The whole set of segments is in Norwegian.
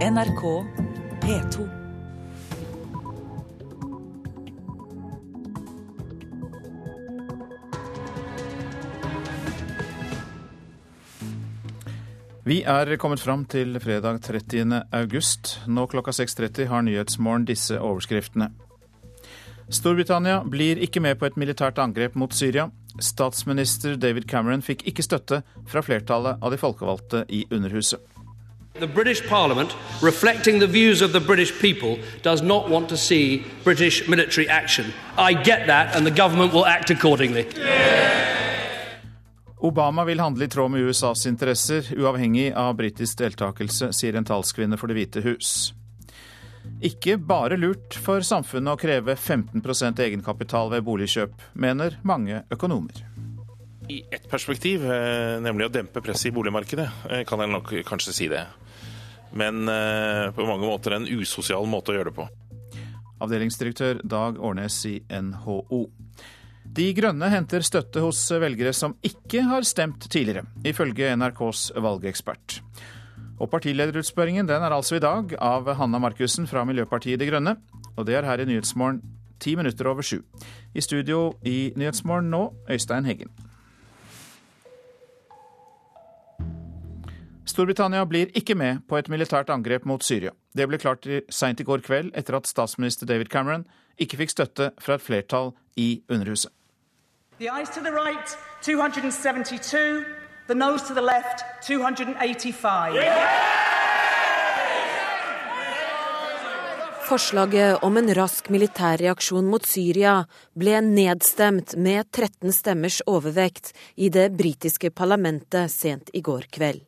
NRK P2. Vi er kommet fram til fredag 30. august. Nå klokka 6.30 har Nyhetsmorgen disse overskriftene. Storbritannia blir ikke med på et militært angrep mot Syria. Statsminister David Cameron fikk ikke støtte fra flertallet av de folkevalgte i Underhuset. The British Parliament, reflecting the views of the British people, does not want to see British military action. I get that, and the government will act accordingly. Obama vil handle i tråd med USAs interesser, uavhengig av britisk deltakelse, sier en talskvinne for Det hvite hus. Ikke bare lurt for samfunnet å kreve 15% egenkapital ved boligkjøp, mener mange økonomer. I ett perspektiv, eh, nemlig å dempe presset i boligmarkedet, eh, kan jeg nok kanskje si det. Men eh, på mange måter en usosial måte å gjøre det på. Avdelingsdirektør Dag Årnes i NHO. De Grønne henter støtte hos velgere som ikke har stemt tidligere, ifølge NRKs valgekspert. Og Partilederutspørringen den er altså i dag av Hanna Markussen fra Miljøpartiet De Grønne. Og det er her i Nyhetsmorgen ti minutter over sju. I studio i Nyhetsmorgen nå, Øystein Heggen. Storbritannia blir ikke med på et militært angrep mot Syria. Det ble klart seint i går kveld etter at statsminister David Cameron ikke fikk støtte fra et flertall i Underhuset. The eyes to the right, 272. The nose to the left, 285. Forslaget om en rask militærreaksjon mot Syria ble nedstemt med 13 stemmers overvekt i det britiske parlamentet sent i går kveld.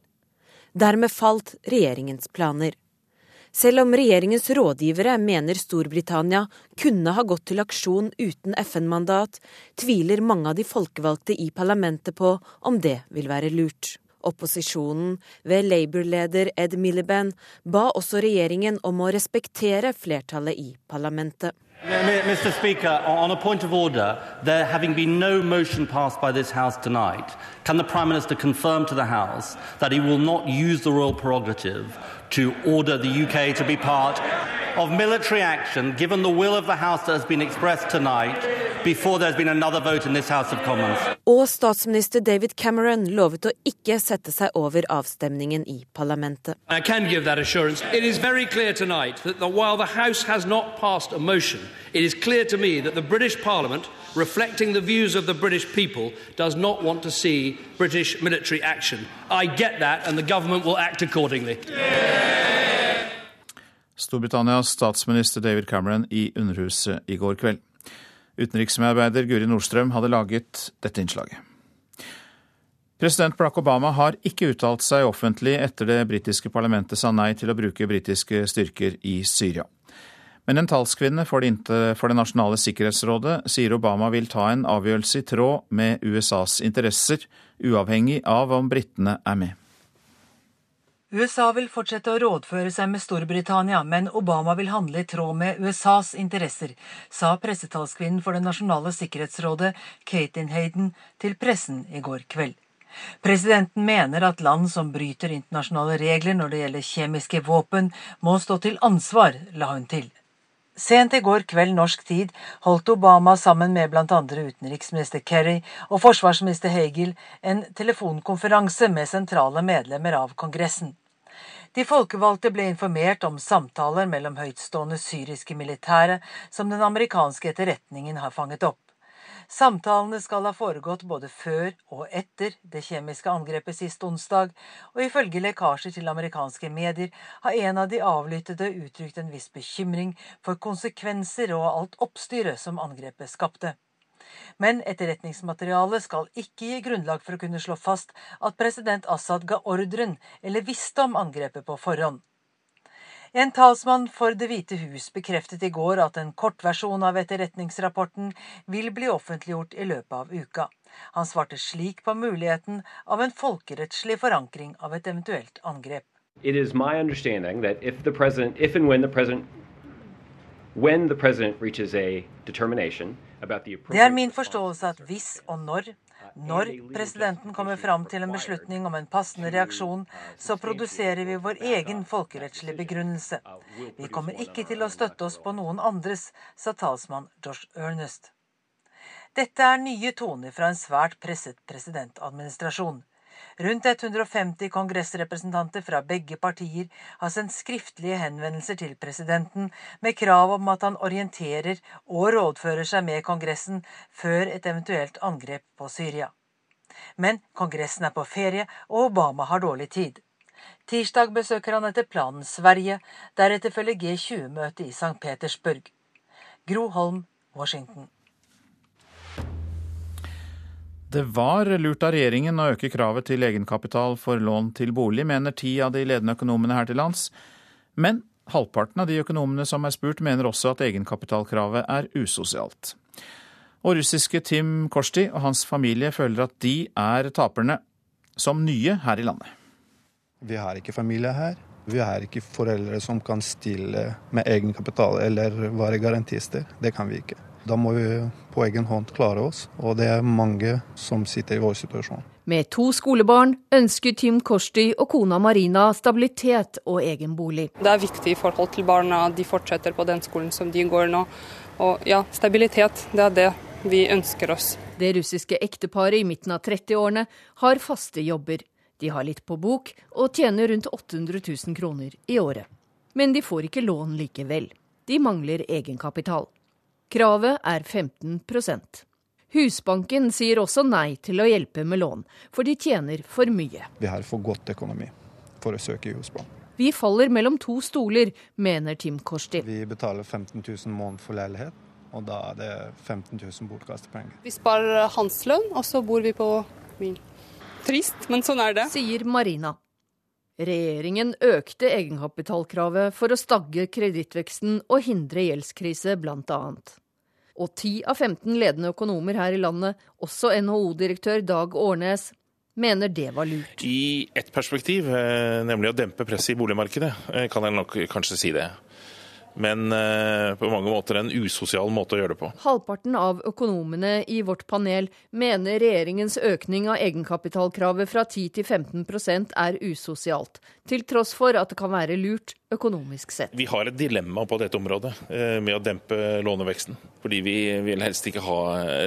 Dermed falt regjeringens planer. Selv om regjeringens rådgivere mener Storbritannia kunne ha gått til aksjon uten FN-mandat, tviler mange av de folkevalgte i parlamentet på om det vil være lurt. Opposisjonen, ved Labour-leder Ed Miliband, ba også regjeringen om å respektere flertallet i parlamentet. Mr. Speaker, on a point of order, there having been no motion passed by this House tonight, can the Prime Minister confirm to the House that he will not use the royal prerogative to order the UK to be part of military action, given the will of the House that has been expressed tonight, before there's been another vote in this House of Commons. Og statsminister David Cameron lovet å ikke sette seg over avstemningen i parlamentet. I can give that assurance. It is very clear tonight that the, while the House has not passed a motion, it is clear to me that the British Parliament, reflecting the views of the British people, does not want to see British military action. I get that, and the government will act accordingly. Storbritannias statsminister David Cameron i Underhuset i går kveld. Utenriksmedarbeider Guri Nordstrøm hadde laget dette innslaget. President Barack Obama har ikke uttalt seg offentlig etter det britiske parlamentet sa nei til å bruke britiske styrker i Syria. Men en talskvinne for det, for det nasjonale sikkerhetsrådet sier Obama vil ta en avgjørelse i tråd med USAs interesser, uavhengig av om britene er med. USA vil fortsette å rådføre seg med Storbritannia, men Obama vil handle i tråd med USAs interesser, sa pressetalskvinnen for Det nasjonale sikkerhetsrådet, Katin Hayden, til pressen i går kveld. Presidenten mener at land som bryter internasjonale regler når det gjelder kjemiske våpen, må stå til ansvar, la hun til. Sent i går kveld norsk tid holdt Obama sammen med bl.a. utenriksminister Kerry og forsvarsminister Hagel en telefonkonferanse med sentrale medlemmer av Kongressen. De folkevalgte ble informert om samtaler mellom høytstående syriske militære som den amerikanske etterretningen har fanget opp. Samtalene skal ha foregått både før og etter det kjemiske angrepet sist onsdag, og ifølge lekkasjer til amerikanske medier har en av de avlyttede uttrykt en viss bekymring for konsekvenser og alt oppstyret som angrepet skapte. Men etterretningsmaterialet skal ikke gi grunnlag for å kunne slå fast at president Assad ga ordren eller visste om angrepet på forhånd. En talsmann for Det hvite hus bekreftet i går at en kortversjon av etterretningsrapporten vil bli offentliggjort i løpet av uka. Han svarte slik på muligheten av en folkerettslig forankring av et eventuelt angrep. It is my understanding that if the president, if and when the when the president reaches a determination Det er min forståelse at hvis og når Når presidenten kommer fram til en beslutning om en passende reaksjon, så produserer vi vår egen folkerettslige begrunnelse. Vi kommer ikke til å støtte oss på noen andres, sa talsmann Josh Ernest. Dette er nye toner fra en svært presset presidentadministrasjon. Rundt 150 kongressrepresentanter fra begge partier har sendt skriftlige henvendelser til presidenten med krav om at han orienterer og rådfører seg med Kongressen før et eventuelt angrep på Syria. Men Kongressen er på ferie, og Obama har dårlig tid. Tirsdag besøker han etter planen Sverige, deretter følger G20-møtet i St. Petersburg. Gro Holm, Washington. Det var lurt av regjeringen å øke kravet til egenkapital for lån til bolig, mener ti av de ledende økonomene her til lands. Men halvparten av de økonomene som er spurt, mener også at egenkapitalkravet er usosialt. Og russiske Tim Korsti og hans familie føler at de er taperne, som nye her i landet. Vi har ikke familie her. Vi har ikke foreldre som kan stille med egenkapital eller være garantister. Det kan vi ikke. Da må vi på egen hånd klare oss, og det er mange som sitter i vår situasjon. Med to skolebarn ønsker Tim Korsti og kona Marina stabilitet og egen bolig. Det er viktig i forhold til barna, de fortsetter på den skolen som de går nå. Og ja, stabilitet, det er det vi ønsker oss. Det russiske ekteparet i midten av 30-årene har faste jobber. De har litt på bok og tjener rundt 800 000 kroner i året. Men de får ikke lån likevel. De mangler egenkapital. Kravet er 15% Husbanken sier også nei til å hjelpe med lån, for de tjener for mye. Vi har for godt økonomi for å søke i Husbanken. Vi faller mellom to stoler, mener Tim Korsti. Vi betaler 15 000 måned for leilighet, og da er det 15 000 bortkastepenger. Vi sparer hans lønn, og så bor vi på min. Trist, men sånn er det. Sier Marina. Regjeringen økte egenkapitalkravet for å stagge kredittveksten og hindre gjeldskrise, blant annet. Og 10 av 15 ledende økonomer her i landet, også NHO-direktør Dag Årnes, mener det var lurt. I ett perspektiv, eh, nemlig å dempe presset i boligmarkedet, eh, kan jeg nok kanskje si det men eh, på mange måter en usosial måte å gjøre det på. Halvparten av økonomene i vårt panel mener regjeringens økning av egenkapitalkravet fra 10 til 15% er usosialt, til tross for at det kan være lurt økonomisk sett. Vi har et dilemma på dette området eh, med å dempe låneveksten, fordi vi vil helst ikke ha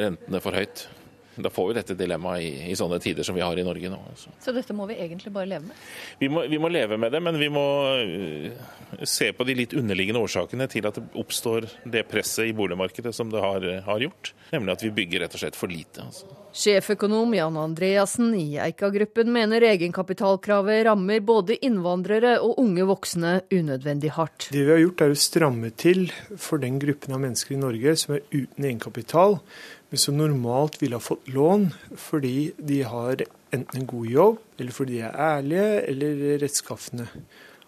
rentene for høyt. Da får vi dette dilemmaet i, i, sånne tider som vi har i Norge nå. Altså. Så dette må vi egentlig bare leve med? Vi må, vi må leve med det, men vi må uh, se på de litt underliggende årsakene til at det oppstår det presset i boligmarkedet som det har, har gjort. Nemlig at vi bygger rett og slett for lite. Altså. Sjeføkonom Jan Andreassen i Eika-gruppen mener egenkapitalkravet rammer både innvandrere og unge voksne unødvendig hardt. Det vi har gjort er å stramme til for den gruppen av mennesker i Norge som er uten egenkapital men som normalt ville ha fått lån fordi de har enten en god jobb, eller fordi de er ærlige eller rettskaffende.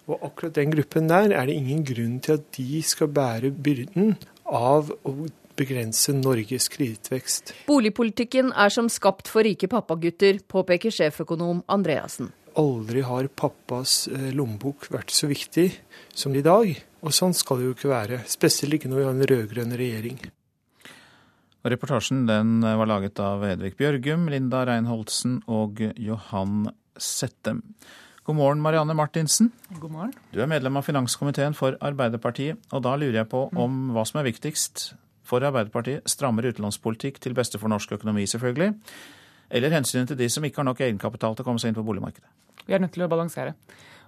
Og akkurat den gruppen der er det ingen grunn til at de skal bære byrden av å begrense Norges kredittvekst. Boligpolitikken er som skapt for rike pappagutter, påpeker sjeføkonom Andreassen. Aldri har pappas eh, lommebok vært så viktig som i dag. Og sånn skal det jo ikke være. Spesielt ikke når vi har en rød-grønn regjering. Og reportasjen den var laget av Hedvig Bjørgum, Linda Reinholdsen og Johan Settem. God morgen, Marianne Martinsen. God morgen. Du er medlem av finanskomiteen for Arbeiderpartiet, og da lurer jeg på om hva som er viktigst for Arbeiderpartiet. Strammere utenlandspolitikk til beste for norsk økonomi, selvfølgelig. Eller hensynet til de som ikke har nok egenkapital til å komme seg inn på boligmarkedet. Vi er nødt til å balansere.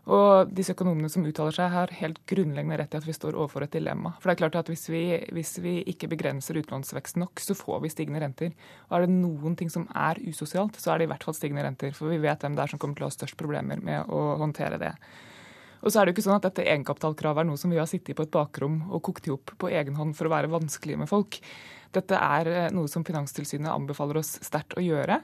Og disse økonomene som uttaler seg, har helt grunnleggende rett i at vi står overfor et dilemma. For det er klart at hvis vi, hvis vi ikke begrenser utlånsveksten nok, så får vi stigende renter. Og er det noen ting som er usosialt, så er det i hvert fall stigende renter. For vi vet hvem det er som kommer til å ha størst problemer med å håndtere det. Og så er det jo ikke sånn at dette egenkapitalkravet er noe som vi har sittet i på et bakrom og kokt i opp på egen hånd for å være vanskelig med folk. Dette er eh, noe som Finanstilsynet anbefaler oss sterkt å gjøre.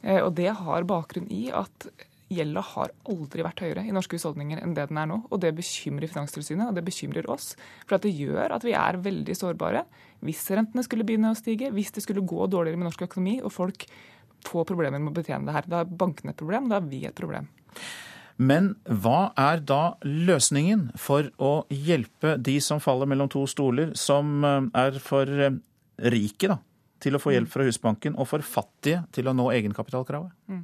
Eh, og det har bakgrunn i at gjelda har aldri vært høyere i norske husholdninger enn det den er nå. Og det bekymrer Finanstilsynet, og det bekymrer oss. For det gjør at vi er veldig sårbare hvis rentene skulle begynne å stige, hvis det skulle gå dårligere med norsk økonomi og folk får problemer med å betjene det her. Da er bankene et problem, da er vi et problem. Men hva er da løsningen for å hjelpe de som faller mellom to stoler, som eh, er for eh, rike, da? Til å få hjelp fra Husbanken, og for fattige til å nå egenkapitalkravet? Mm.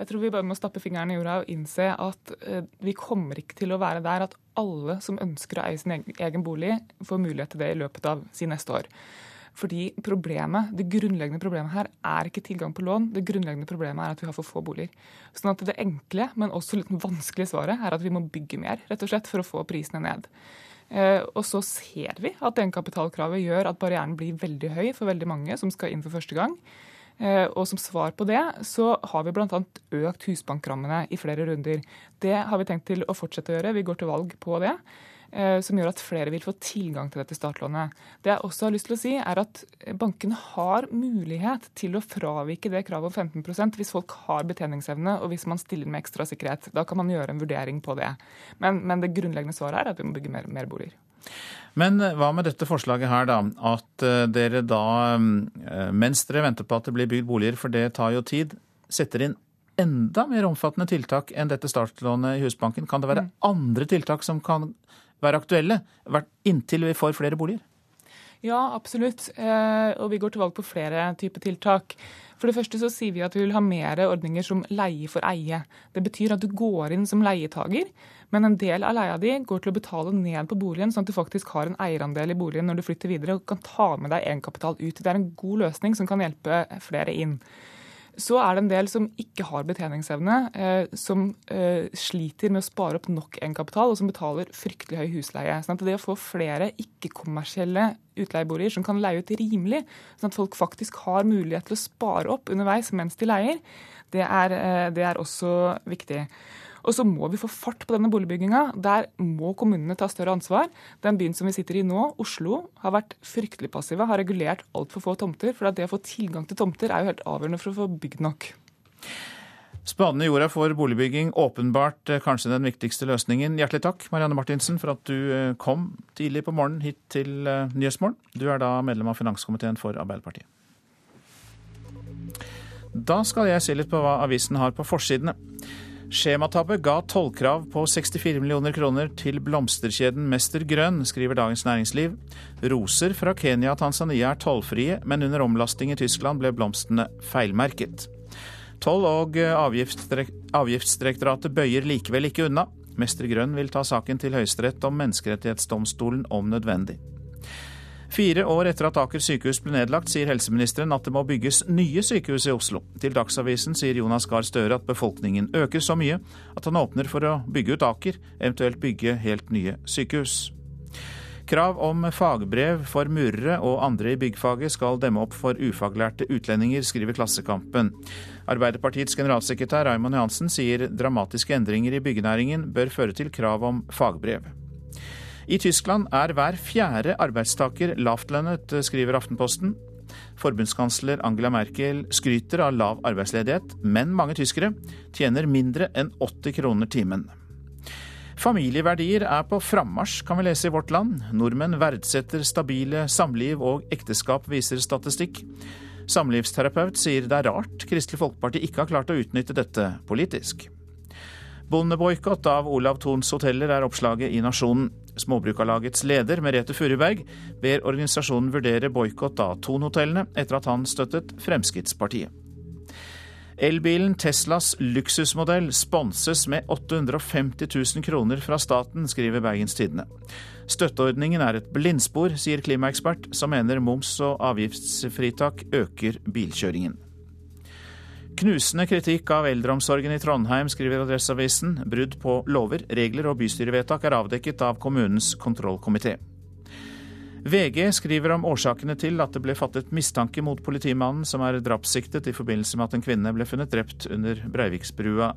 Jeg tror vi bare må stappe fingrene i jorda og innse at uh, vi kommer ikke til å være der at alle som ønsker å eie sin egen bolig, får mulighet til det i løpet av sin neste år. Fordi problemet, Det grunnleggende problemet her er ikke tilgang på lån. Det grunnleggende problemet er at vi har for få boliger. Sånn at Det enkle, men også litt vanskelige svaret er at vi må bygge mer rett og slett, for å få prisene ned. Eh, og så ser vi at egenkapitalkravet gjør at barrieren blir veldig høy for veldig mange som skal inn for første gang. Eh, og som svar på det så har vi bl.a. økt husbankrammene i flere runder. Det har vi tenkt til å fortsette å gjøre. Vi går til valg på det. Eh, som gjør at flere vil få tilgang til dette startlånet. Det jeg også har lyst til å si, er at bankene har mulighet til å fravike det kravet om 15% hvis folk har betjeningsevne og hvis man stiller med ekstra sikkerhet. Da kan man gjøre en vurdering på det. Men, men det grunnleggende svaret er at vi må bygge mer, mer boliger. Men eh, hva med dette forslaget her, da? At eh, dere da, mens dere venter på at det blir bygd boliger, for det tar jo tid, setter inn enda mer omfattende tiltak enn dette startlånet i Husbanken. Kan det være mm. andre tiltak som kan være aktuelle inntil vi får flere boliger? Ja, absolutt. Eh, og vi går til valg på flere typer tiltak. For det første så sier vi at vi vil ha mer ordninger som leie for eie. Det betyr at du går inn som leietager, men en del av leia di går til å betale ned på boligen, sånn at du faktisk har en eierandel i boligen når du flytter videre og kan ta med deg egenkapital ut. Det er en god løsning som kan hjelpe flere inn. Så er det en del som ikke har betjeningsevne, eh, som eh, sliter med å spare opp nok egenkapital, og som betaler fryktelig høy husleie. Sånn at det å få flere ikke-kommersielle utleieboliger som kan leie ut rimelig, sånn at folk faktisk har mulighet til å spare opp underveis mens de leier, det er, eh, det er også viktig. Og så må vi få fart på denne boligbygginga. Der må kommunene ta større ansvar. Den byen som vi sitter i nå, Oslo, har vært fryktelig passive, har regulert altfor få tomter. For det å få tilgang til tomter er jo helt avgjørende for å få bygd nok. Spaden i jorda for boligbygging, åpenbart eh, kanskje den viktigste løsningen. Hjertelig takk, Marianne Martinsen, for at du eh, kom tidlig på morgenen hit til eh, Nyhetsmorgen. Du er da medlem av finanskomiteen for Arbeiderpartiet. Da skal jeg se litt på hva avisen har på forsidene. Skjematabbe ga tollkrav på 64 millioner kroner til blomsterkjeden Mester Grønn, skriver Dagens Næringsliv. Roser fra Kenya og Tanzania er tollfrie, men under omlasting i Tyskland ble blomstene feilmerket. Toll- og avgiftsdirektoratet bøyer likevel ikke unna. Mester Grønn vil ta saken til Høyesterett om Menneskerettighetsdomstolen om nødvendig. Fire år etter at Aker sykehus ble nedlagt, sier helseministeren at det må bygges nye sykehus i Oslo. Til Dagsavisen sier Jonas Gahr Støre at befolkningen øker så mye at han åpner for å bygge ut Aker, eventuelt bygge helt nye sykehus. Krav om fagbrev for murere og andre i byggfaget skal demme opp for ufaglærte utlendinger, skriver Klassekampen. Arbeiderpartiets generalsekretær Raymond Johansen sier dramatiske endringer i byggenæringen bør føre til krav om fagbrev. I Tyskland er hver fjerde arbeidstaker lavtlønnet, skriver Aftenposten. Forbundskansler Angela Merkel skryter av lav arbeidsledighet, men mange tyskere tjener mindre enn 80 kroner timen. Familieverdier er på frammarsj, kan vi lese i Vårt Land. Nordmenn verdsetter stabile samliv og ekteskap, viser statistikk. Samlivsterapeut sier det er rart Kristelig Folkeparti ikke har klart å utnytte dette politisk. Bondeboikott av Olav Thons hoteller er oppslaget i Nasjonen. Småbrukarlagets leder Merete Furuberg ber organisasjonen vurdere boikott av Thon-hotellene etter at han støttet Fremskrittspartiet. Elbilen Teslas luksusmodell sponses med 850 000 kroner fra staten, skriver Bergens Tidende. Støtteordningen er et blindspor, sier klimaekspert, som mener moms- og avgiftsfritak øker bilkjøringen. Knusende kritikk av eldreomsorgen i Trondheim, skriver Adresseavisen. Brudd på lover, regler og bystyrevedtak er avdekket av kommunens kontrollkomité. VG skriver om årsakene til at det ble fattet mistanke mot politimannen som er drapssiktet i forbindelse med at en kvinne ble funnet drept under Breiviksbrua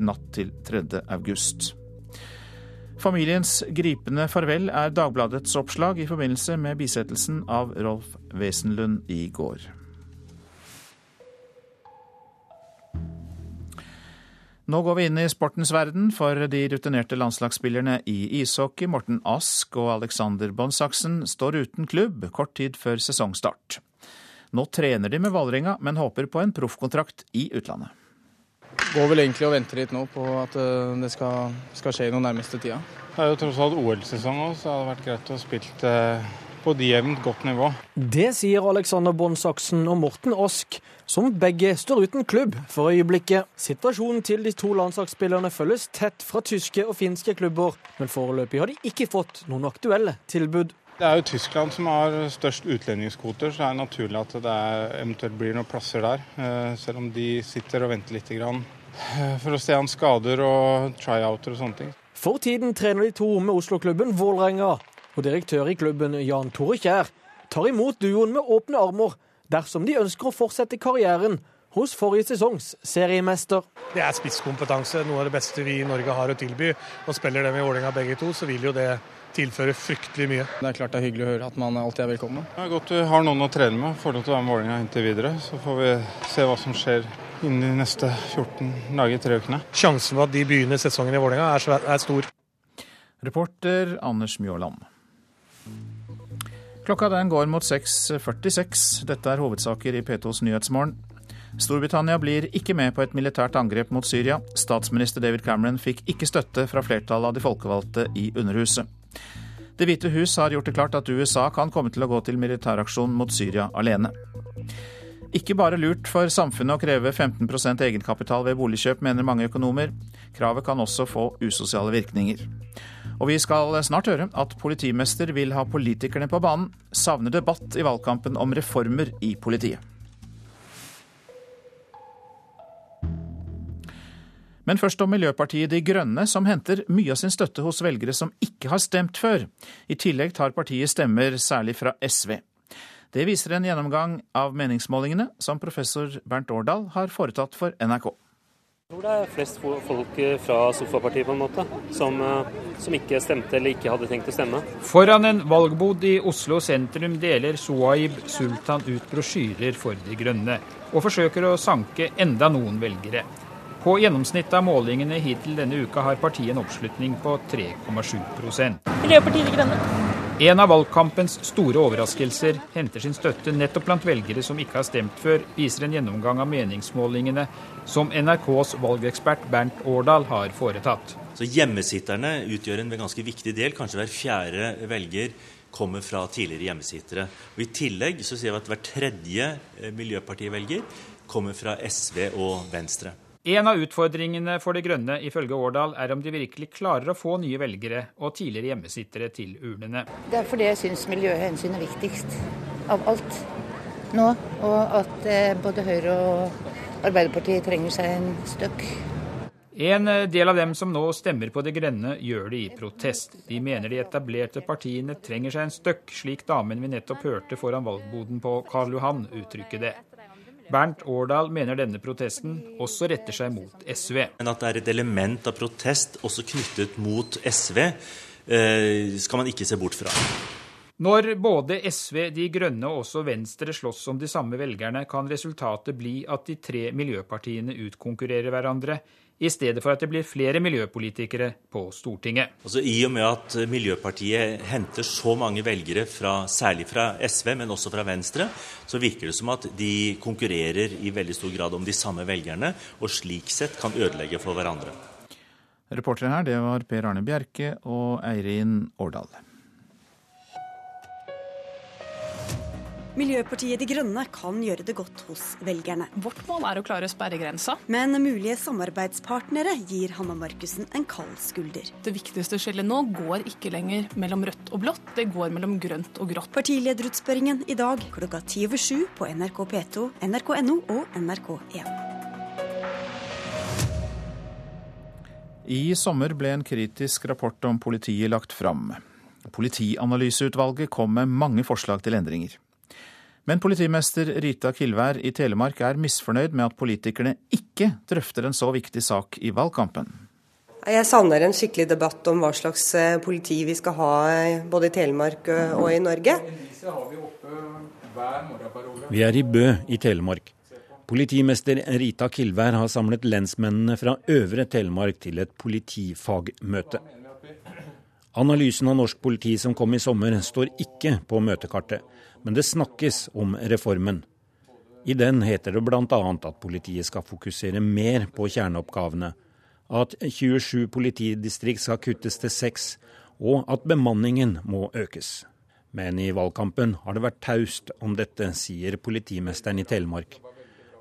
natt til 3. august. Familiens gripende farvel er Dagbladets oppslag i forbindelse med bisettelsen av Rolf Wesenlund i går. Nå går vi inn i sportens verden for de rutinerte landslagsspillerne i ishockey. Morten Ask og Alexander Bonsaksen står uten klubb kort tid før sesongstart. Nå trener de med Vålerenga, men håper på en proffkontrakt i utlandet. Går vel egentlig og venter litt nå på at eh, det skal, skal skje noe nærmeste tida. Det er jo tross alt OL-sesong òg, så det hadde vært greit å spille på et jevnt godt nivå. Det sier Alexander Bonsaksen og Morten Ask, som begge står uten klubb for øyeblikket. Situasjonen til de to landslagsspillerne følges tett fra tyske og finske klubber, men foreløpig har de ikke fått noen aktuelle tilbud. Det er jo Tyskland som har størst utlendingskvoter, så det er naturlig at det eventuelt blir noen plasser der. Eh, selv om de sitter og venter litt eh, for å se an skader og tryouter og sånne ting. For tiden trener de to med Oslo-klubben Vålerenga, og direktør i klubben Jan Tore Kjær tar imot duoen med åpne armer dersom de ønsker å fortsette karrieren hos forrige sesongs seriemester. Det er spisskompetanse, noe av det beste vi i Norge har å tilby. Og spiller dem i Vålerenga begge to, så vil jo det tilføre fryktelig mye. Det er klart det er hyggelig å høre at man alltid er velkommen. Det er godt du har noen å trene med, lov til å være med Vålerenga inntil videre. Så får vi se hva som skjer innen de neste 14 dager, tre ukene. Sjansen for at de begynner sesongen i Vålerenga er, er stor. Reporter Anders Mjåland. Klokka den går mot 6.46. Dette er hovedsaker i P2s Nyhetsmorgen. Storbritannia blir ikke med på et militært angrep mot Syria. Statsminister David Cameron fikk ikke støtte fra flertallet av de folkevalgte i Underhuset. Det hvite hus har gjort det klart at USA kan komme til å gå til militæraksjon mot Syria alene. Ikke bare lurt for samfunnet å kreve 15% egenkapital ved boligkjøp, mener mange økonomer. Kravet kan også få usosiale virkninger. Og vi skal snart høre at politimester vil ha politikerne på banen, savner debatt i valgkampen om reformer i politiet. Men først om Miljøpartiet De Grønne, som henter mye av sin støtte hos velgere som ikke har stemt før. I tillegg tar partiet stemmer særlig fra SV. Det viser en gjennomgang av meningsmålingene som professor Bernt Årdal har foretatt for NRK. Jeg tror det er flest folk fra sofapartiet på en måte, som, eh, som, ikke stemte eller ikke hadde tenkt å stemme. Foran en valgbod i Oslo sentrum deler Suaib Sultan ut brosjyrer for De Grønne, og forsøker å sanke enda noen velgere. På gjennomsnittet av målingene hittil denne uka har partiet en oppslutning på 3,7% Miljøpartiet De Grønne. En av valgkampens store overraskelser henter sin støtte nettopp blant velgere som ikke har stemt før, viser en gjennomgang av meningsmålingene som NRKs valgekspert Bernt Årdal har foretatt. Så Hjemmesitterne utgjør en ganske viktig del. Kanskje hver fjerde velger kommer fra tidligere hjemmesittere. Og I tillegg så ser vi at hver tredje miljøpartivelger Miljøpartiet-velger kommer fra SV og Venstre. En av utfordringene for De Grønne ifølge Årdal er om de virkelig klarer å få nye velgere og tidligere hjemmesittere til urnene. Det er fordi jeg syns miljøhensyn er viktigst av alt nå. Og at eh, både Høyre og Arbeiderpartiet trenger seg en støkk. En eh, del av dem som nå stemmer på De Grønne, gjør det i protest. De mener de etablerte partiene trenger seg en støkk, slik damen vi nettopp hørte foran valgboden på Karl Johan uttrykke det. Bernt Årdal mener denne protesten også retter seg mot SV. Men at det er et element av protest også knyttet mot SV, eh, skal man ikke se bort fra. Når både SV, De Grønne og også Venstre slåss om de samme velgerne, kan resultatet bli at de tre miljøpartiene utkonkurrerer hverandre i stedet for at det blir flere miljøpolitikere på Stortinget. Altså, I og med at Miljøpartiet henter så mange velgere, fra, særlig fra SV, men også fra Venstre, så virker det som at de konkurrerer i veldig stor grad om de samme velgerne, og slik sett kan ødelegge for hverandre. Reportere her, det var Per Arne Bjerke og Eirin Årdal. Miljøpartiet De Grønne kan gjøre det godt hos velgerne. Vårt mål er å klare sperregrensa. Men mulige samarbeidspartnere gir Hanna Markussen en kald skulder. Det viktigste skillet nå går ikke lenger mellom rødt og blått, det går mellom grønt og grått. Partilederutspørringen i dag klokka ti over sju på NRK P2, nrk.no og NRK1. I sommer ble en kritisk rapport om politiet lagt fram. Politianalyseutvalget kom med mange forslag til endringer. Men politimester Rita Kilvær i Telemark er misfornøyd med at politikerne ikke drøfter en så viktig sak i valgkampen. Jeg savner en skikkelig debatt om hva slags eh, politi vi skal ha eh, både i Telemark eh, og i Norge. Vi er i Bø i Telemark. Politimester Rita Kilvær har samlet lensmennene fra Øvre Telemark til et politifagmøte. Analysen av norsk politi som kom i sommer, står ikke på møtekartet men det snakkes om reformen. I den heter det bl.a. at politiet skal fokusere mer på kjerneoppgavene, at 27 politidistrikt skal kuttes til seks, og at bemanningen må økes. Men i valgkampen har det vært taust om dette, sier politimesteren i Telemark.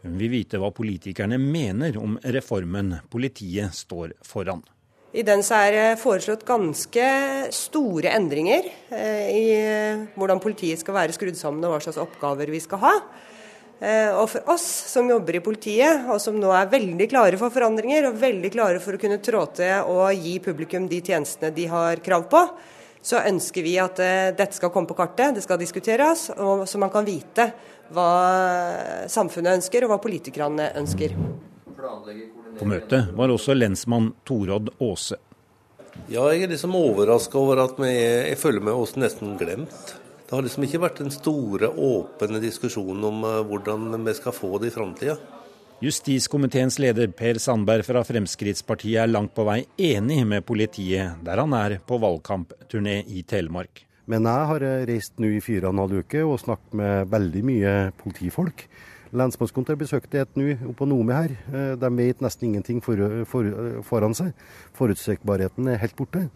Hun vil vite hva politikerne mener om reformen politiet står foran. I den er det foreslått ganske store endringer eh, i hvordan politiet skal være skrudd sammen og hva slags oppgaver vi skal ha. Eh, og for oss som jobber i politiet, og som nå er veldig klare for forandringer, og veldig klare for å kunne trå til og gi publikum de tjenestene de har krav på, så ønsker vi at eh, dette skal komme på kartet, det skal diskuteres, og så man kan vite hva samfunnet ønsker og hva politikerne ønsker. På møtet var også lensmann Torodd Aase. Ja, jeg er liksom overraska over at vi er, jeg føler meg også nesten glemt. Det har liksom ikke vært den store, åpne diskusjonen om uh, hvordan vi skal få det i framtida. Justiskomiteens leder Per Sandberg fra Fremskrittspartiet er langt på vei enig med politiet, der han er på valgkampturné i Telemark. Men jeg har eh, reist nå i fire og en halv uke og snakket med veldig mye politifolk. Lensmannskontoret besøkte et nå oppå på Nome her. Eh, de vet nesten ingenting for, for, foran seg. Forutsigbarheten er helt borte.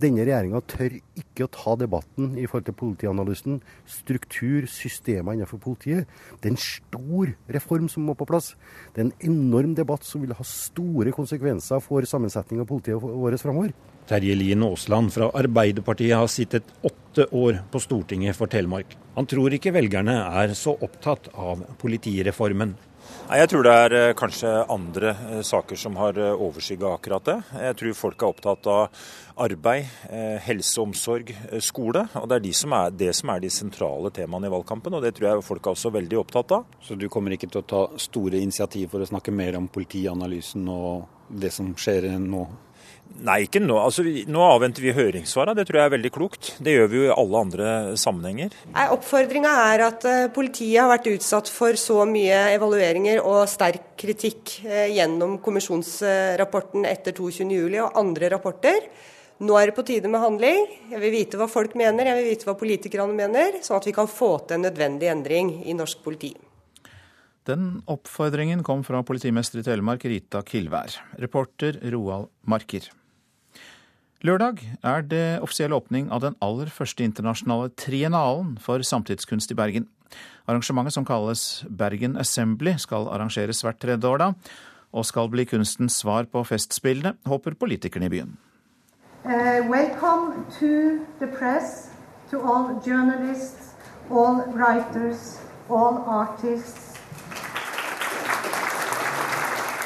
Denne regjeringa tør ikke å ta debatten i forhold til politianalysen, struktur, systemer innenfor politiet. Det er en stor reform som må på plass. Det er en enorm debatt som vil ha store konsekvenser for sammensetning av politiet vårt framover. Terje Lien Aasland fra Arbeiderpartiet har sittet åtte år på Stortinget for Telemark. Han tror ikke velgerne er så opptatt av politireformen. Jeg tror det er eh, kanskje andre eh, saker som har eh, overskygga akkurat det. Jeg tror folk er opptatt av arbeid, helse, omsorg, skole. Og det er de som er, det som er de sentrale temaene i valgkampen, og det tror jeg folk er også veldig opptatt av. Så du kommer ikke til å ta store initiativ for å snakke mer om politianalysen og det som skjer nå? Nei, ikke nå. Altså, nå avventer vi høringssvarene. Det tror jeg er veldig klokt. Det gjør vi jo i alle andre sammenhenger. Oppfordringa er at eh, politiet har vært utsatt for så mye evalueringer og sterk kritikk eh, gjennom kommisjonsrapporten etter 22.07 og andre rapporter. Nå er det på tide med handling. Jeg vil vite hva folk mener, jeg vil vite hva politikerne mener, sånn at vi kan få til en nødvendig endring i norsk politi. Den oppfordringen kom fra politimester i Telemark, Rita Kilvær. Reporter Roald Marker. Lørdag er det offisiell åpning av den aller første internasjonale triennalen for samtidskunst i Bergen. Arrangementet, som kalles Bergen Assembly, skal arrangeres hvert tredje år da, og skal bli kunstens svar på festspillene, håper politikerne i byen. Uh, welcome to the press, to all journalists, all writers, all artists,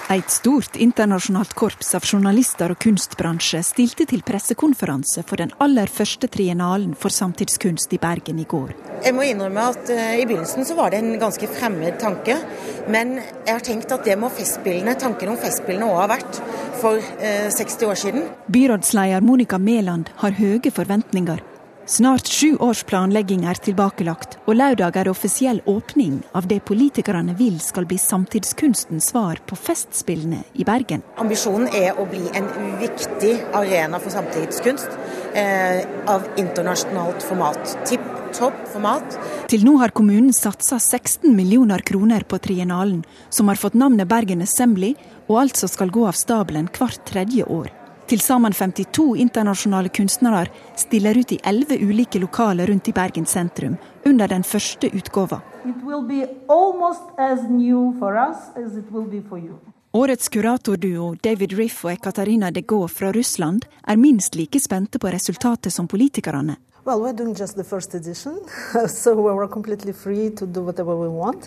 Et stort internasjonalt korps av journalister og kunstbransje stilte til pressekonferanse for den aller første triennalen for samtidskunst i Bergen i går. Jeg må innrømme at uh, i begynnelsen så var det en ganske fremmed tanke. Men jeg har tenkt at det må festspillene, tanken om festspillene òg ha vært for uh, eh, 60 år siden. Byrådsleder Monica Mæland har høye forventninger Snart sju års planlegging er tilbakelagt, og lørdag er offisiell åpning av det politikerne vil skal bli samtidskunstens svar på Festspillene i Bergen. Ambisjonen er å bli en viktig arena for samtidskunst eh, av internasjonalt format. Tipp topp format. Til nå har kommunen satsa 16 millioner kroner på triennalen, som har fått navnet Bergen Assembly, og altså skal gå av stabelen hvert tredje år. Til sammen 52 internasjonale kunstnere stiller ut i elleve ulike lokaler rundt i Bergen sentrum under den første utgåva. Årets kuratorduo David Riff og Ekaterina de Gaulle fra Russland er minst like spente på resultatet som politikerne. Well, edition, so we.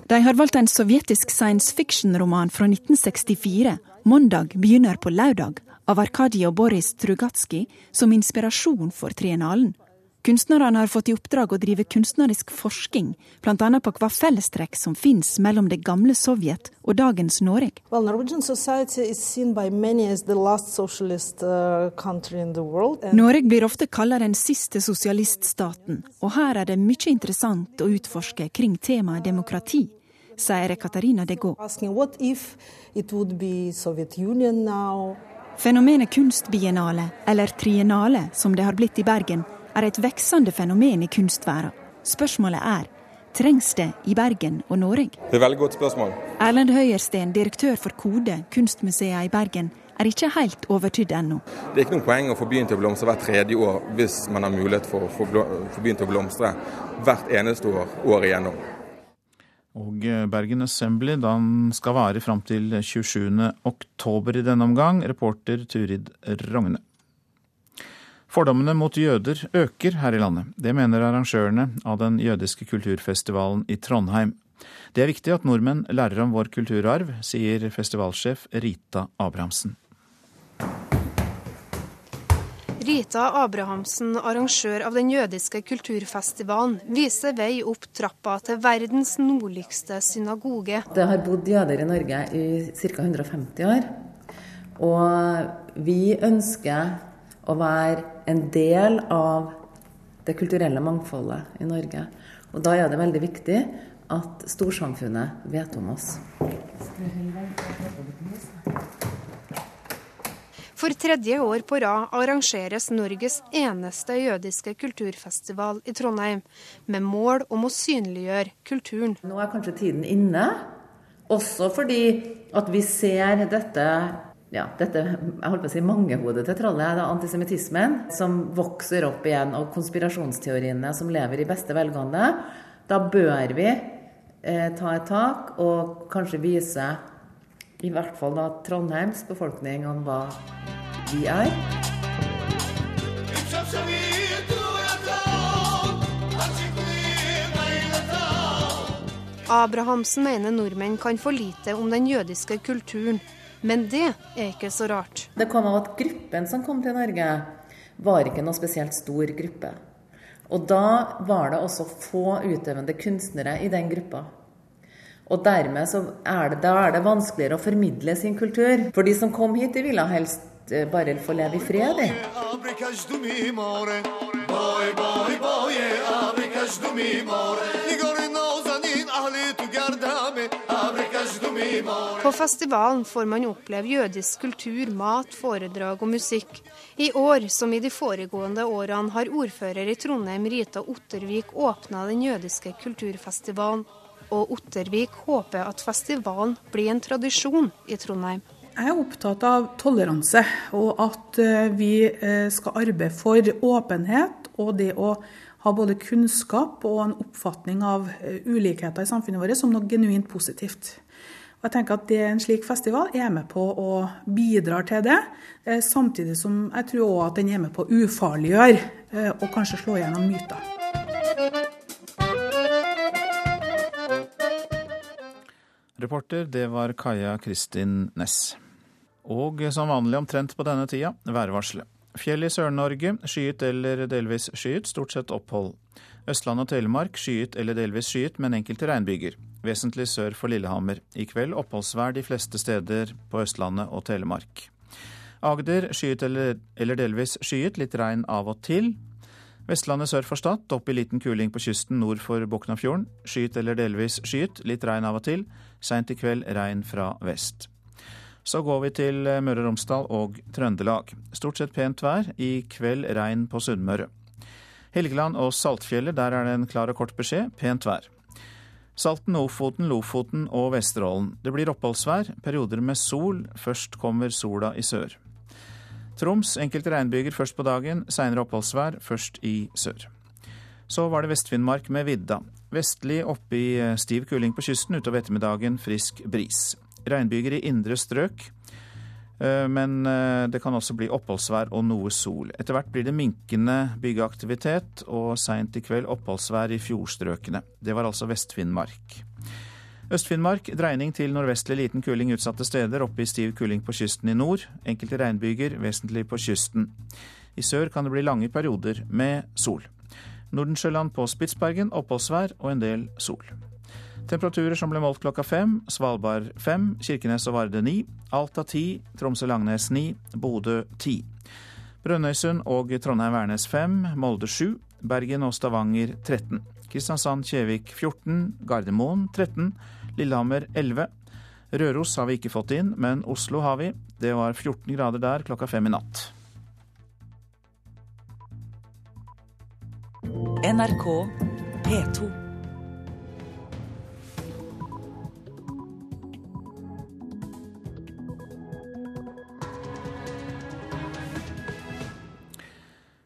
De har valgt en sovjetisk science fiction-roman fra 1964. Mandag begynner på lørdag, av Arkadij og Boris Trugatskij som inspirasjon for triennalen. Kunstnerne har fått i oppdrag å drive kunstnerisk forskning, bl.a. på hva fellestrekk som finnes mellom det gamle Sovjet og dagens Norge. Well, uh, Norge blir ofte kalt den siste sosialiststaten, og her er det mye interessant å utforske kring temaet demokrati sier Katarina de Gaulle. Fenomenet kunstbiennale, eller triennale som det har blitt i Bergen, er et veksende fenomen i kunstverdenen. Spørsmålet er trengs det i Bergen og Norge? Det er et veldig godt spørsmål. Erlend Høyersten, direktør for Kode, kunstmuseet i Bergen, er ikke helt overtydd ennå. Det er ikke noe poeng å få byen til å blomstre hvert tredje år hvis man har mulighet for å få byen til å blomstre hvert eneste år året igjennom. Og eh, Bergen Assembly den skal vare fram til 27. oktober i denne omgang. Reporter Turid Rogne. Fordommene mot jøder øker her i landet. Det mener arrangørene av den jødiske kulturfestivalen i Trondheim. Det er viktig at nordmenn lærer om vår kulturarv, sier festivalsjef Rita Abrahamsen. Rita Abrahamsen, arrangør av den jødiske kulturfestivalen, viser vei opp trappa til verdens nordligste synagoge. Det har bodd jøder i Norge i ca. 150 år. Og vi ønsker å være en del av det kulturelle mangfoldet i Norge. Og da er det veldig viktig at storsamfunnet vet om oss. For tredje år på rad arrangeres Norges eneste jødiske kulturfestival i Trondheim, med mål om å synliggjøre kulturen. Nå er kanskje tiden inne, også fordi at vi ser dette ja, dette jeg holdt på å si mangehodet til trollet, er antisemittismen, som vokser opp igjen, og konspirasjonsteoriene som lever i beste velgående, da bør vi eh, ta et tak og kanskje vise i hvert fall da Trondheims befolkning om hva vi er. Abrahamsen mener nordmenn kan for lite om den jødiske kulturen men det er ikke så rart. Det kom av at gruppen som kom til Norge, var ikke noe spesielt stor gruppe. Og da var det også få utøvende kunstnere i den gruppa. Og dermed så er det, er det vanskeligere å formidle sin kultur. For de som kom hit, de ville helst eh, bare få leve i fred. På festivalen får man oppleve jødisk kultur, mat, foredrag og musikk. I år, som i de foregående årene, har ordfører i Trondheim Rita Ottervik åpna den jødiske kulturfestivalen. Og Ottervik håper at festivalen blir en tradisjon i Trondheim. Jeg er opptatt av toleranse, og at eh, vi eh, skal arbeide for åpenhet og det å ha både kunnskap og en oppfatning av eh, ulikheter i samfunnet vårt som noe genuint positivt. Og jeg tenker at det, En slik festival er med på å bidra til det, samtidig som jeg tror også at den er med på å ufarliggjøre og kanskje slå gjennom myter. Reporter, det var Kaja Kristin Næss. Og som vanlig omtrent på denne tida, værvarselet. Fjell i Sør-Norge, skyet eller delvis skyet, stort sett opphold. Østland og Telemark skyet eller delvis skyet, men enkelte regnbyger vesentlig sør for Lillehammer. I kveld oppholdsvær de fleste steder på Østlandet og Telemark. Agder skyet eller, eller delvis skyet, litt regn av og til. Vestlandet sør for Stad opp i liten kuling på kysten nord for Boknafjorden. Skyet eller delvis skyet, litt regn av og til. Seint i kveld regn fra vest. Så går vi til Møre og Romsdal og Trøndelag. Stort sett pent vær. I kveld regn på Sunnmøre. Helgeland og Saltfjellet, der er det en klar og kort beskjed. Pent vær. Salten, Ofoten, Lofoten og Vesterålen. Det blir oppholdsvær, perioder med sol. Først kommer sola i sør. Troms enkelte regnbyger først på dagen, seinere oppholdsvær, først i sør. Så var det Vest-Finnmark med vidda. Vestlig oppe i eh, stiv kuling på kysten, utover ettermiddagen frisk bris. Regnbyger i indre strøk. Eh, men eh, det kan også bli oppholdsvær og noe sol. Etter hvert blir det minkende byggeaktivitet, og seint i kveld oppholdsvær i fjordstrøkene. Det var altså Vest-Finnmark. Øst-Finnmark dreining til nordvestlig liten kuling utsatte steder, oppe i stiv kuling på kysten i nord. Enkelte regnbyger vesentlig på kysten. I sør kan det bli lange perioder med sol. Nordensjøland på Spitsbergen oppholdsvær og en del sol. Temperaturer som ble målt klokka fem. Svalbard fem, Kirkenes og Varde ni. Alta ti, Tromsø-Langnes ni, Bodø ti. Brønnøysund og Trondheim-Værnes fem, Molde sju, Bergen og Stavanger 13. Kristiansand-Kjevik 14, Gardermoen 13, Lillehammer 11. Røros har vi ikke fått inn, men Oslo har vi. Det var 14 grader der klokka fem i natt. NRK P2.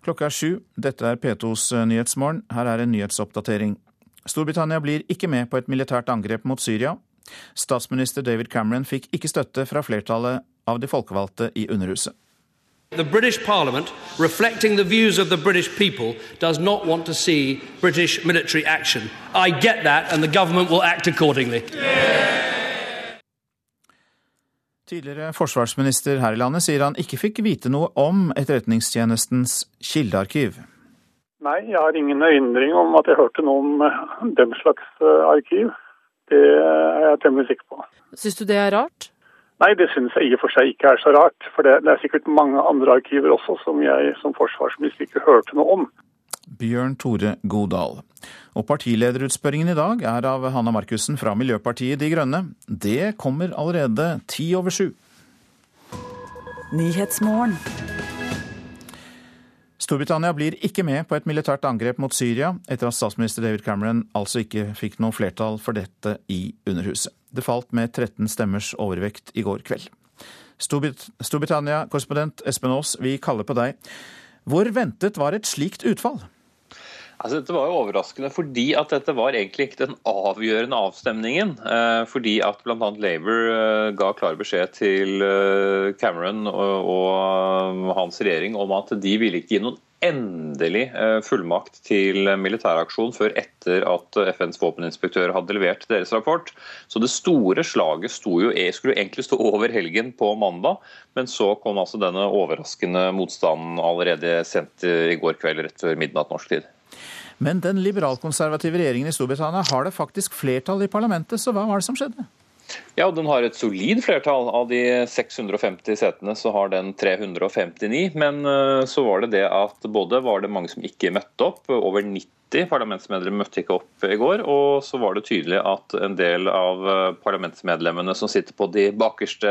Klokka er sju. Dette er P2s eh, Nyhetsmorgen. Her er en nyhetsoppdatering. Storbritannia blir ikke med på et militært angrep mot Syria. Statsminister David Cameron fikk ikke støtte fra flertallet av de folkevalgte i Underhuset. The British Parliament, reflecting the views of the British people, does not want to see British military action. I get that, and the government will act accordingly. Tidligere forsvarsminister her i landet sier han ikke fikk vite noe om Etterretningstjenestens kildearkiv. Nei, jeg har ingen erindring om at jeg hørte noe om eh, den slags eh, arkiv. Det er jeg temmelig sikker på. Syns du det er rart? Nei, det syns jeg i og for seg ikke er så rart. For det, det er sikkert mange andre arkiver også som jeg som forsvarsminister ikke hørte noe om. Bjørn Tore Godal. Og partilederutspørringen i dag er av Hanna Markussen fra Miljøpartiet De Grønne. Det kommer allerede ti over sju. Storbritannia blir ikke med på et militært angrep mot Syria, etter at statsminister David Cameron altså ikke fikk noe flertall for dette i Underhuset. Det falt med 13 stemmers overvekt i går kveld. Storbritannia-korrespondent Espen Aas, vi kaller på deg. Hvor ventet var et slikt utfall? Altså, dette var jo overraskende fordi at dette var egentlig ikke den avgjørende avstemningen. Eh, fordi at bl.a. Labour eh, ga klar beskjed til eh, Cameron og, hans regjering om at de ville ikke gi noen endelig fullmakt til militæraksjon før etter at FNs våpeninspektør hadde levert deres rapport. Så det store slaget jo, e, skulle egentlig stå over helgen på mandag, men så kom altså denne overraskende motstanden allerede sendt i går kveld rett før midnatt norsk tid. Men den liberalkonservative regjeringen i Storbritannia har det faktisk flertall i parlamentet, så hva var det som skjedde? Ja, Den har et solid flertall. Av de 650 setene så har den 359. Men eh, så var det det at både var det mange som ikke møtte opp, over 90 90 parlamentsmedlemmer møtte ikke opp i går. Og så var det tydelig at en del av eh, parlamentsmedlemmene som sitter på de bakerste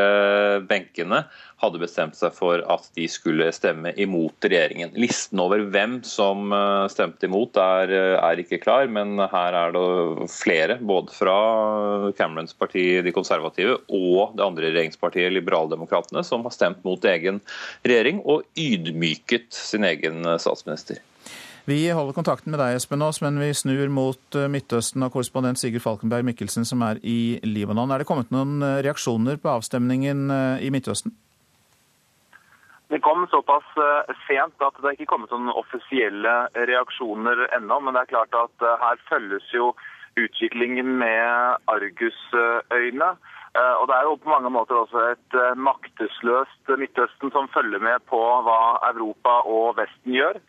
benkene, hadde bestemt seg for at de skulle stemme imot regjeringen. Listen over hvem som eh, stemte imot er, eh, er ikke klar, men her er det flere, både fra Camerons parti, de konservative, og det andre regjeringspartiet, Liberaldemokratene, som har stemt mot egen regjering og ydmyket sin egen statsminister. Vi holder kontakten med deg, Espen Aas, men vi snur mot eh, Midtøsten og korrespondent Sigurd Falkenberg Mikkelsen, som er i Libanon. Er det kommet noen eh, reaksjoner på avstemningen eh, i Midtøsten? Det kom såpass sent at det ikke kommet noen offisielle reaksjoner ennå. Men det er klart at her følges jo utviklingen med argusøyne. Og Det er jo på mange måter også et maktesløst Midtøsten som følger med på hva Europa og Vesten gjør.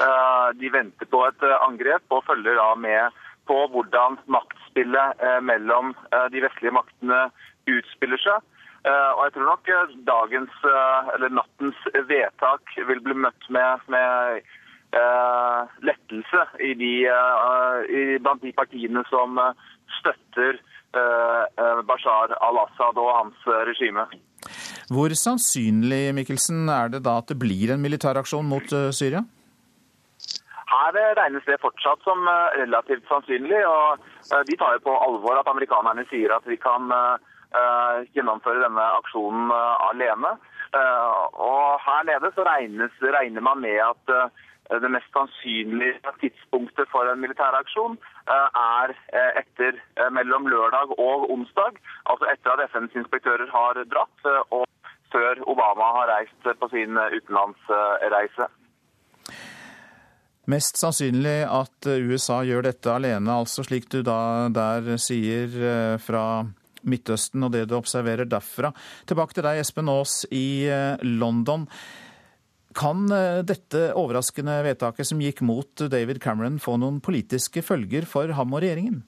Eh, de venter på et eh, angrep og følger da med på hvordan maktspillet eh, mellom de vestlige maktene utspiller seg. Og jeg tror nok dagens, eller nattens vedtak vil bli møtt med, med lettelse i de, i, blant de partiene som støtter Bashar al-Assad og hans regime. Hvor sannsynlig Mikkelsen, er det da at det blir en militæraksjon mot Syria? Her regnes det fortsatt som eh, relativt sannsynlig. og vi De tar jo på alvor at amerikanerne sier at vi kan eh, gjennomføre denne aksjonen alene. Og Her nede så regnes, regner man med at det mest sannsynlige tidspunktet for en militæraksjon er etter mellom lørdag og onsdag. Altså etter at FNs inspektører har dratt, og før Obama har reist på sin utenlandsreise. Mest sannsynlig at eh, USA gjør dette alene, altså slik du da der sier eh, fra Midtøsten og det du observerer derfra. Tilbake til deg, Espen Aas i eh, London. Kan dette overraskende vedtaket som gikk mot David Cameron få noen politiske følger for ham og regjeringen?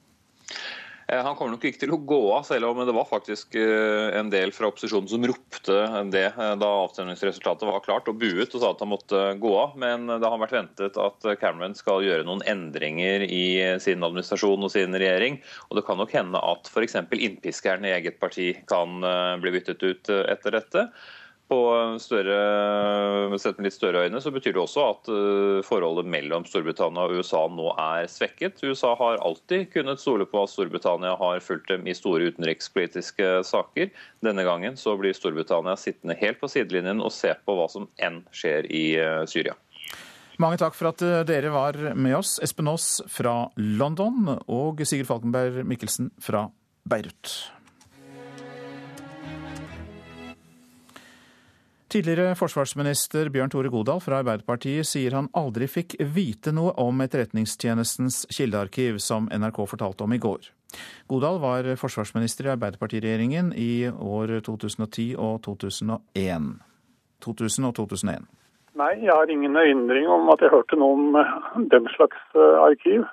Eh, han kommer nok ikke til å gå av, selv om det var faktisk eh, en del fra opposisjonen som ropte det eh, da avstemningsresultatet var klart, og buet og sa at han måtte gå av. Men det har vært ventet at Cameron skal gjøre noen endringer i sin administrasjon og sin regjering. Og det kan nok hende at f.eks. innpiskeren i eget parti kan bli byttet ut etter dette på større, sett med litt større øyne, så betyr det også at eh, forholdet mellom Storbritannia og USA nå er svekket. USA har alltid kunnet stole på at Storbritannia har fulgt dem i store utenrikspolitiske saker. Denne gangen så blir Storbritannia sittende helt på sidelinjen og se på hva som enn skjer i eh, Syria. Mange takk for at dere var med oss. Espen Aas fra London og Sigurd Falkenberg Mikkelsen fra Beirut. Tidligere forsvarsminister Bjørn Tore Godal fra Arbeiderpartiet sier han aldri fikk vite noe om Etterretningstjenestens kildearkiv, som NRK fortalte om i går. Godal var forsvarsminister i Arbeiderpartiregjeringen i år 2010 og 2001. 2000 og 2001. Nei, jeg har ingen erindring om at jeg hørte noe om eh, den slags eh, arkiv.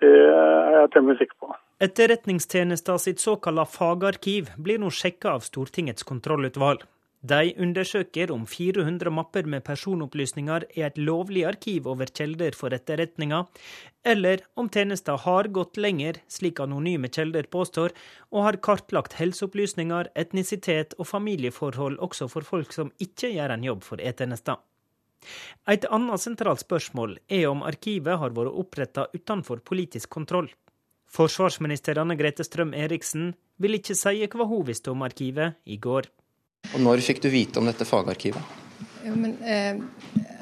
Det er jeg temmelig sikker på. Etterretningstjenesten sitt såkalla fagarkiv blir nå sjekka av Stortingets kontrollutvalg. De undersøker om 400 mapper med personopplysninger er et lovlig arkiv over kilder for etterretninga, eller om tjenesta har gått lenger, slik anonyme kilder påstår, og har kartlagt helseopplysninger, etnisitet og familieforhold også for folk som ikke gjør en jobb for E-tjenesta. Et annet sentralt spørsmål er om arkivet har vært oppretta utenfor politisk kontroll. Forsvarsminister Anne Grete Strøm Eriksen vil ikke si hva hun visste om arkivet i går. Og Når fikk du vite om dette fagarkivet? Jo, men, eh,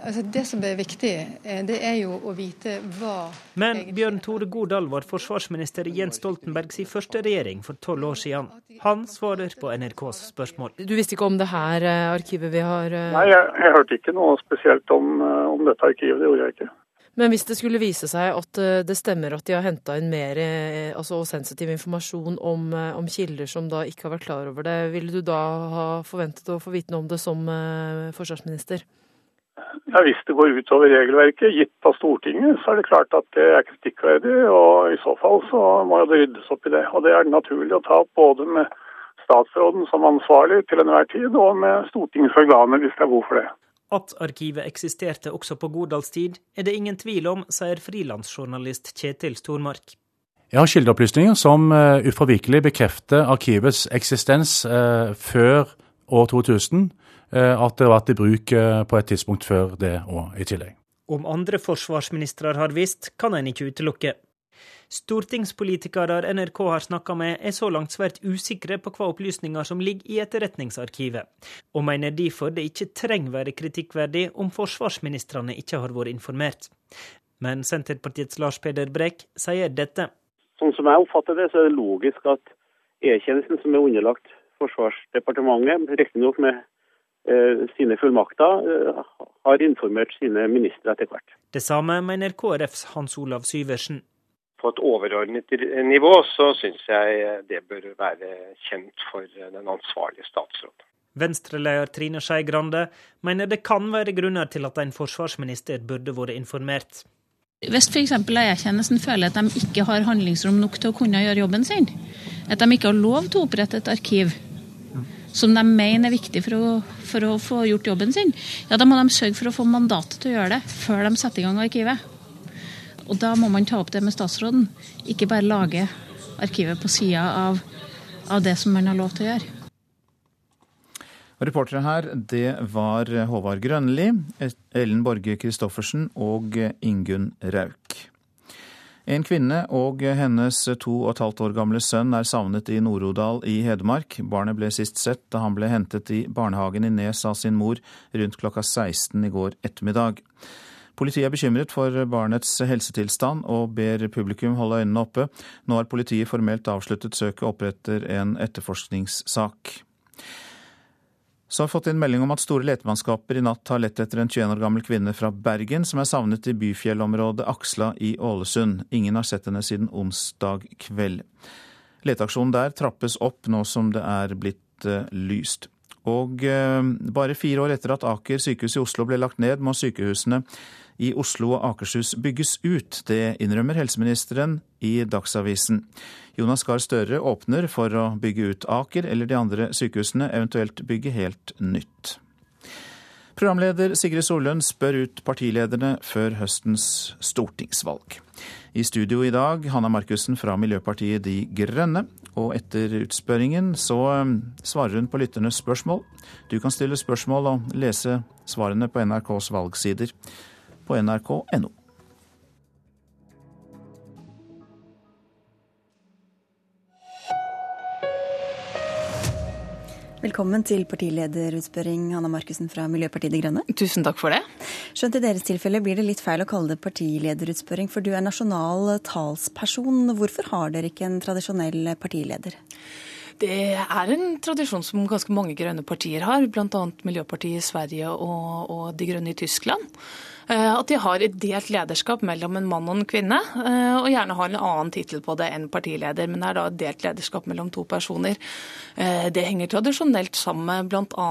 altså det som er viktig, eh, det er jo å vite hva Men Bjørn Tore Godal var forsvarsminister i Jens Stoltenbergs første regjering for tolv år siden. Han svarer på NRKs spørsmål. Du visste ikke om det her eh, arkivet vi har eh... Nei, jeg, jeg, hørte ikke noe spesielt om, eh, om dette arkivet. Det gjorde jeg ikke. Men hvis det skulle vise seg at eh, det stemmer at de har henta inn mer eh, altså sensitiv informasjon om, eh, om, kilder som da ikke har vært klar over det, ville du da ha forventet å få vite noe om det som forsvarsminister? Ja, Hvis det går utover regelverket gitt av Stortinget, så er det klart at det er kritikkverdig. Og i så fall så må det ryddes opp i det. Og det er det naturlig å ta opp både med statsråden som ansvarlig til enhver tid, og med Stortingets organer hvis det er behov for det. At arkivet eksisterte også på Godals tid, er det ingen tvil om, sier frilansjournalist Kjetil Stormark. Jeg har kildeopplysninger som uforvikelig ufravikelig bekrefter arkivets eksistens uh, før år 2000. Uh, at det har vært i bruk på et tidspunkt før det òg, i tillegg. Om andre forsvarsministre har visst, kan en ikke utelukke. Stortingspolitikere NRK har snakka med, er så langt svært usikre på hva opplysninger som ligger i Etterretningsarkivet, og mener derfor det ikke trenger være kritikkverdig om forsvarsministrene ikke har vært informert. Men Senterpartiets Lars Peder Brekk sier dette. Sånn som jeg oppfatter det, så er det logisk at E-tjenesten, som er underlagt Forsvarsdepartementet, riktignok med eh, sine fullmakter, eh, har informert sine ministre etter hvert. Det samme mener KrFs Hans Olav Syversen på et overordnet nivå, så syns jeg det bør være kjent for den ansvarlige statsråd. Venstre-leder Trine Skei Grande mener det kan være grunner til at en forsvarsminister burde vært informert. Hvis f.eks. E-tjenesten føler at de ikke har handlingsrom nok til å kunne gjøre jobben sin, at de ikke har lov til å opprette et arkiv som de mener er viktig for å, for å få gjort jobben sin, ja, da må de sørge for å få mandatet til å gjøre det før de setter i gang arkivet. Og da må man ta opp det med statsråden, ikke bare lage arkivet på sida av, av, det som man har lov til å gjøre. Reportere her, det var Håvard Grønli, Ellen Borge Christoffersen og Ingunn Rauk. En kvinne og hennes to og et halvt år gamle sønn er savnet i Nord-Odal i Hedmark. Barnet ble sist sett da han ble hentet i barnehagen i Nes av sin mor rundt klokka 16 i går ettermiddag. Politiet er bekymret for barnets helsetilstand og ber publikum holde øynene oppe. Nå har politiet formelt avsluttet søket og oppretter en etterforskningssak. Så har vi fått inn melding om at store letemannskaper i natt har lett etter en 21 år gammel kvinne fra Bergen som er savnet i byfjellområdet Aksla i Ålesund. Ingen har sett henne siden onsdag kveld. Leteaksjonen der trappes opp nå som det er blitt uh, lyst. Og uh, bare fire år etter at Aker sykehus i Oslo ble lagt ned, må sykehusene i Oslo og Akershus bygges ut. Det innrømmer helseministeren i Dagsavisen. Jonas Gahr Støre åpner for å bygge ut Aker eller de andre sykehusene, eventuelt bygge helt nytt. Programleder Sigrid Solund spør ut partilederne før høstens stortingsvalg. I studio i dag Hanna Markussen fra Miljøpartiet De Grønne. Og etter utspørringen så um, svarer hun på lytternes spørsmål. Du kan stille spørsmål og lese svarene på NRKs valgsider på nrk.no. Velkommen til partilederutspørring, Hanna Markussen fra Miljøpartiet De Grønne. Tusen takk for det. Skjønt i deres tilfelle blir det litt feil å kalle det partilederutspørring, for du er nasjonal talsperson. Hvorfor har dere ikke en tradisjonell partileder? Det er en tradisjon som ganske mange grønne partier har, bl.a. Miljøpartiet i Sverige og, og De grønne i Tyskland. Eh, at de har et delt lederskap mellom en mann og en kvinne, eh, og gjerne har en annen tittel på det enn partileder, men det er da et delt lederskap mellom to personer. Eh, det henger tradisjonelt sammen med bl.a.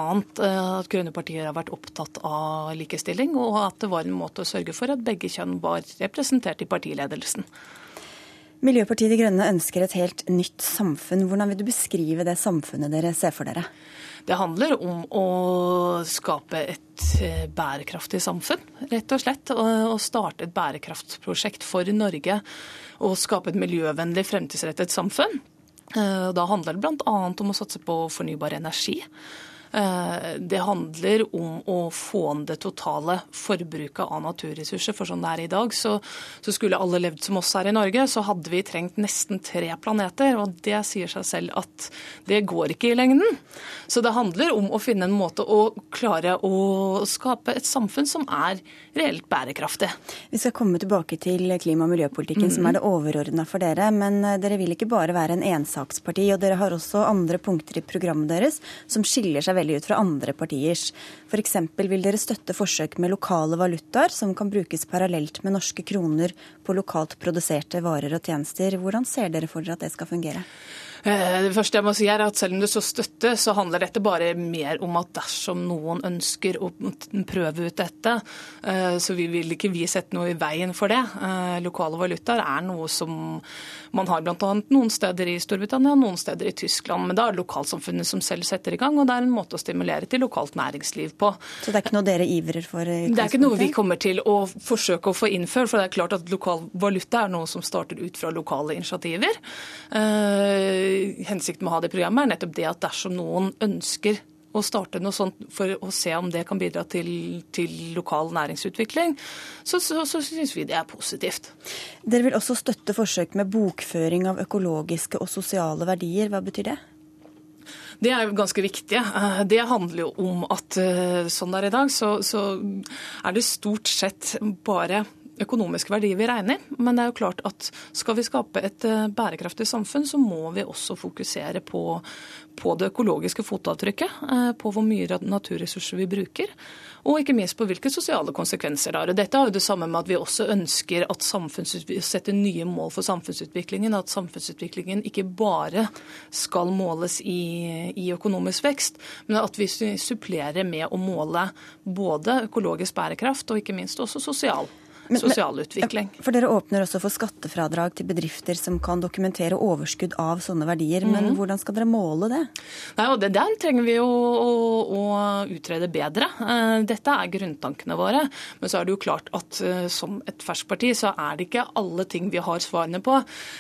at grønne partier har vært opptatt av likestilling, og at det var en måte å sørge for at begge kjønn var representert i partiledelsen. Miljøpartiet De Grønne ønsker et helt nytt samfunn. Hvordan vil du beskrive det samfunnet dere ser for dere? Det handler om å skape et eh, bærekraftig samfunn, rett og slett. Å starte et bærekraftsprosjekt for Norge og skape et miljøvennlig, fremtidsrettet samfunn. Eh, da handler det bl.a. om å satse på fornybar energi. Eh, det handler om å få ned det totale forbruket av naturressurser. For sånn det er i dag, så, så, skulle alle levd som oss her i Norge, så hadde vi trengt nesten tre planeter. Og det sier seg selv at det går ikke i lengden. Så det handler om å finne en måte å klare å skape et samfunn som er reelt bærekraftig. Vi skal komme tilbake til klima- og miljøpolitikken, mm som er det overordna for dere. Men eh, dere vil ikke bare være en ensaksparti, og dere har også andre punkter i programmet deres som skiller seg veldig ut fra andre partiers. F.eks. vil dere støtte forsøk med lokale valutaer som kan brukes parallelt med norske kroner på lokalt produserte varer og tjenester. Hvordan ser dere for dere at det skal fungere? Eh, det første jeg må si er at Selv om det så støtte, så handler dette bare mer om at dersom noen ønsker å prøve ut dette, så vi vil ikke vi sette noe i veien for det. Eh, lokale valutaer er noe som man har bl.a. noen steder i Storbritannia og noen steder i Tyskland. Men da er det lokalsamfunnet som selv setter i gang, og det er en måte å stimulere til lokalt næringsliv på. Så det er ikke noe dere ivrer for? Det er ikke noe vi kommer til å forsøke å få innført. For det er klart at lokal valuta er noe som starter ut fra lokale initiativer hensikten med å ha det programmet, er nettopp det at dersom noen ønsker å starte noe sånt for å se om det kan bidra til, til lokal næringsutvikling, så, så, så syns vi det er positivt. Dere vil også støtte forsøk med bokføring av økologiske og sosiale verdier. Hva betyr det? Det er ganske viktig. Eh, det handler jo om at eh, sånn det er i dag, så, så er det stort sett bare økonomiske verdier vi regner. Men det er jo klart at skal vi skape et eh, bærekraftig samfunn, så må vi også fokusere på, på det økologiske fotavtrykket. Eh, på hvor mye naturressurser vi bruker. Og ikke minst på hvilke sosiale konsekvenser det har. Dette har jo det samme med at vi også ønsker at setter nye mål for samfunnsutviklingen. At samfunnsutviklingen ikke bare skal måles i, i økonomisk vekst, men at vi supplerer med å måle både økologisk bærekraft og ikke minst også sosial sosial utvikling. For Dere åpner også for skattefradrag til bedrifter som kan dokumentere overskudd av sånne verdier. Mm. Men mhm. hvordan skal dere måle det? Nei, og det Der trenger vi å, å, å, utrede bedre. Eh, dette er grunntankene våre. Men så er det jo klart at eh, som et ferskt parti så er det ikke alle ting vi har svarene på.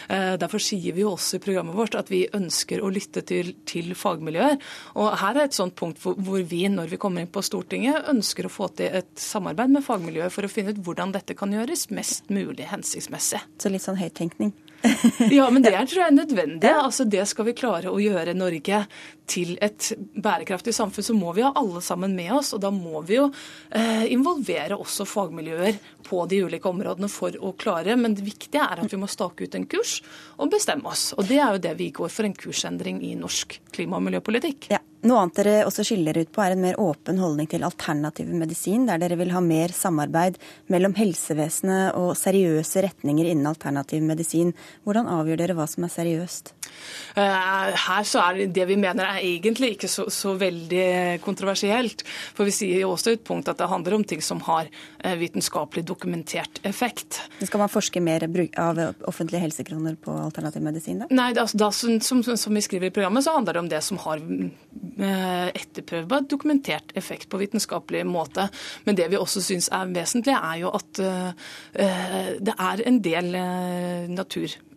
Eh, derfor sier vi jo også i programmet vårt at vi ønsker å lytte til, til fagmiljøer. Og her er et sånt punkt hvor, hvor vi, når vi kommer inn på Stortinget, ønsker å få til et samarbeid med fagmiljøet for å finne ut hvordan dette kan gjøres mest mulig hensiktsmessig. Så litt sånn høyttenkning? ja, men det er, tror jeg er nødvendig. Altså, det skal vi klare å gjøre Norge til et bærekraftig samfunn, så må vi ha alle sammen med oss. Og da må vi jo eh, involvere også fagmiljøer på de ulike områdene for å klare. Men det viktige er at vi må stake ut en kurs og bestemme oss. Og det er jo det vi går for, en kursendring i norsk klima- og miljøpolitikk. Ja. Noe annet dere også skiller ut på, er en mer åpen holdning til alternativ medisin, der dere vil ha mer samarbeid mellom helsevesenet og seriøse retninger innen alternativ medisin. Hvordan avgjør dere hva som er seriøst? Eh, her så er det vi mener er egentlig ikke så, så, veldig kontroversielt. For vi sier jo også et punkt at det handler om ting som har eh, vitenskapelig dokumentert effekt. Skal man forske mer av offentlige helsekroner på alternativ medisin? Da? Nei, da, da, som, som, som, vi skriver i programmet, så handler det om det som har eh, etterprøvbar dokumentert effekt på vitenskapelig måte. Men det vi også syns er vesentlig, er jo at det er en del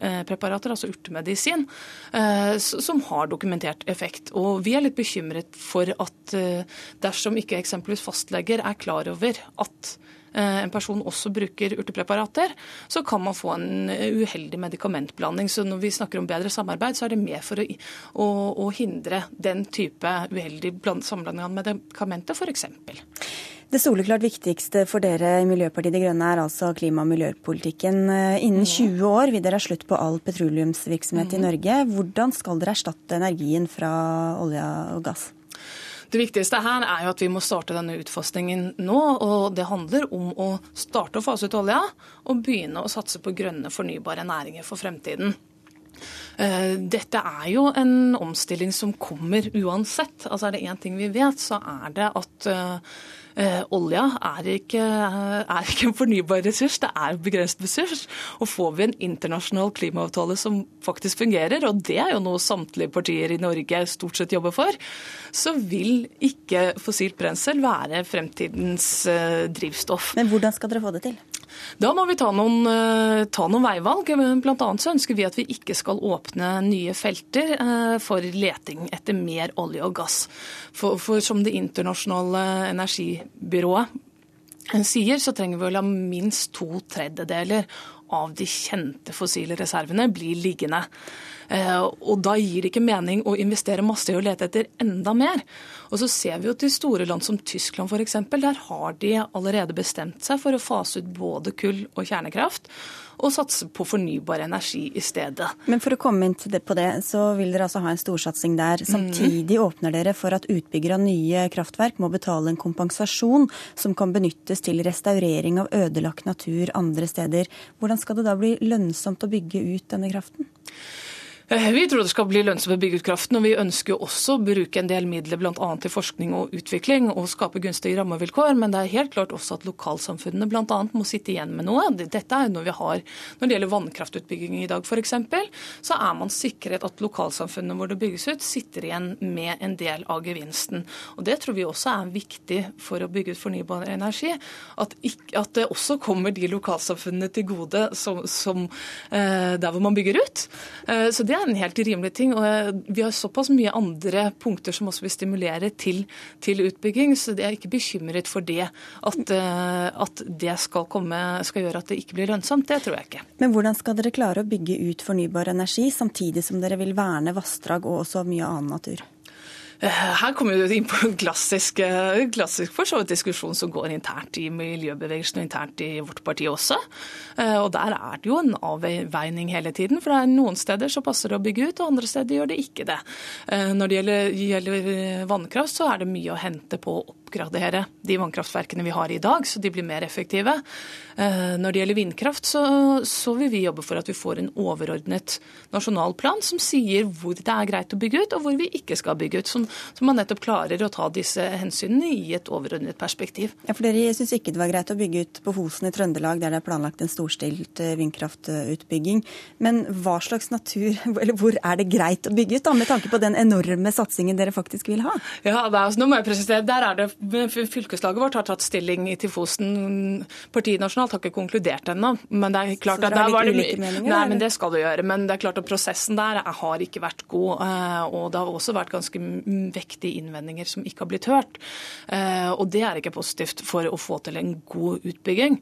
naturpreparater, altså urtemedisin, Eh, som har dokumentert effekt. Og vi er litt bekymret for at eh, dersom ikke eksempelvis fastleger er klar over at en person også bruker urtepreparater, så kan man få en uheldig medikamentblanding. Så når vi snakker om bedre samarbeid, så er det mer for å, å, å hindre den type uheldig sammenblanding av medikamenter, f.eks. Det soleklart viktigste for dere i Miljøpartiet De Grønne er altså klima- og miljøpolitikken. Innen 20 år vil dere ha slutt på all petroleumsvirksomhet mm. i Norge. Hvordan skal dere erstatte energien fra olje og gass? Det viktigste her er jo at vi må starte denne utfasingen nå. og Det handler om å starte å fase ut olja og begynne å satse på grønne, fornybare næringer for fremtiden. Eh, dette er jo en omstilling som kommer uansett. Altså Er det én ting vi vet, så er det at eh, olja er ikke, er ikke, en fornybar ressurs, det er en begrenset ressurs. Og får vi en internasjonal klimaavtale som faktisk fungerer, og det er jo noe samtlige partier i Norge stort sett jobber for, så vil ikke fossilt brensel være fremtidens eh, drivstoff. Men hvordan skal dere få det til? Da må vi ta noen, eh, ta noen veivalg. Blant annet så ønsker vi at vi ikke skal åpne nye felter eh, for leting etter mer olje og gass. For, for som det internasjonale energibyrået sier, så trenger vi å la minst to tredjedeler av de kjente fossile reservene blir liggende. Eh, og da gir det ikke mening å investere masse i å lete etter enda mer. Og så ser vi jo til store land som Tyskland f.eks. Der har de allerede bestemt seg for å fase ut både kull og kjernekraft og satse på fornybar energi i stedet. Men for å komme inn på det, så vil dere altså ha en storsatsing der. Samtidig mm. åpner dere for at utbyggere av nye kraftverk må betale en kompensasjon som kan benyttes til restaurering av ødelagt natur andre steder. Hvordan skal det da bli lønnsomt å bygge ut denne kraften? Eh, vi tror det skal bli lønnsomt å bygge ut kraften, og vi ønsker også å bruke en del midler bl.a. til forskning og utvikling og skape gunstige rammevilkår. Men det er helt klart også at lokalsamfunnene bl.a. må sitte igjen med noe. Dette er jo noe vi har når det gjelder vannkraftutbygging i dag f.eks. Så er man sikret at lokalsamfunnene hvor det bygges ut, sitter igjen med en del av gevinsten. Og Det tror vi også er viktig for å bygge ut fornybar energi. At, ikke, at det også kommer de lokalsamfunnene til gode som, som eh, der hvor man bygger ut. Eh, så det er en helt rimelig ting. og Vi har såpass mye andre punkter som også vil stimulere til, til utbygging, så jeg er ikke bekymret for det. At, eh, at det skal, komme, skal gjøre at det ikke blir lønnsomt. Det tror jeg ikke. Men hvordan skal dere klare å bygge ut fornybar energi, samtidig som dere vil verne vassdrag og også mye annen natur? Eh, her kommer vi inn på en klassisk, eh, klassisk diskusjon som går internt i miljøbevegelsen og internt i vårt parti også. Eh, og Der er det jo en avveining hele tiden. For det er noen steder så passer det å bygge ut, og andre steder gjør det ikke det. Når det gjelder, gjelder vannkraft, så er det mye å hente på å oppgradere de vannkraftverkene vi har i dag, så de blir mer effektive. Når det gjelder vindkraft, så, så vil vi jobbe for at vi får en overordnet nasjonal plan som sier hvor det er greit å bygge ut, og hvor vi ikke skal bygge ut. Som så man nettopp klarer å ta disse hensynene i et overordnet perspektiv. Ja, for Dere syns ikke det var greit å bygge ut på Fosen i Trøndelag, der det er planlagt en storstilt eh, vindkraftutbygging. Men hva slags natur, eller hvor er det greit å bygge ut, da, med tanke på den enorme satsingen dere faktisk vil ha? Ja, er, altså, nå må jeg presisere, der er det Fylkeslaget vårt har tatt stilling til Fosen. Partiet nasjonalt har ikke konkludert ennå. Men det er klart at der var det mye Nei, men det skal det gjøre. Men det er klart at prosessen der har ikke vært god. Eh, og det har også vært ganske vektige innvendinger som ikke har blitt hørt. Eh, og det er ikke positivt for å få til en god utbygging.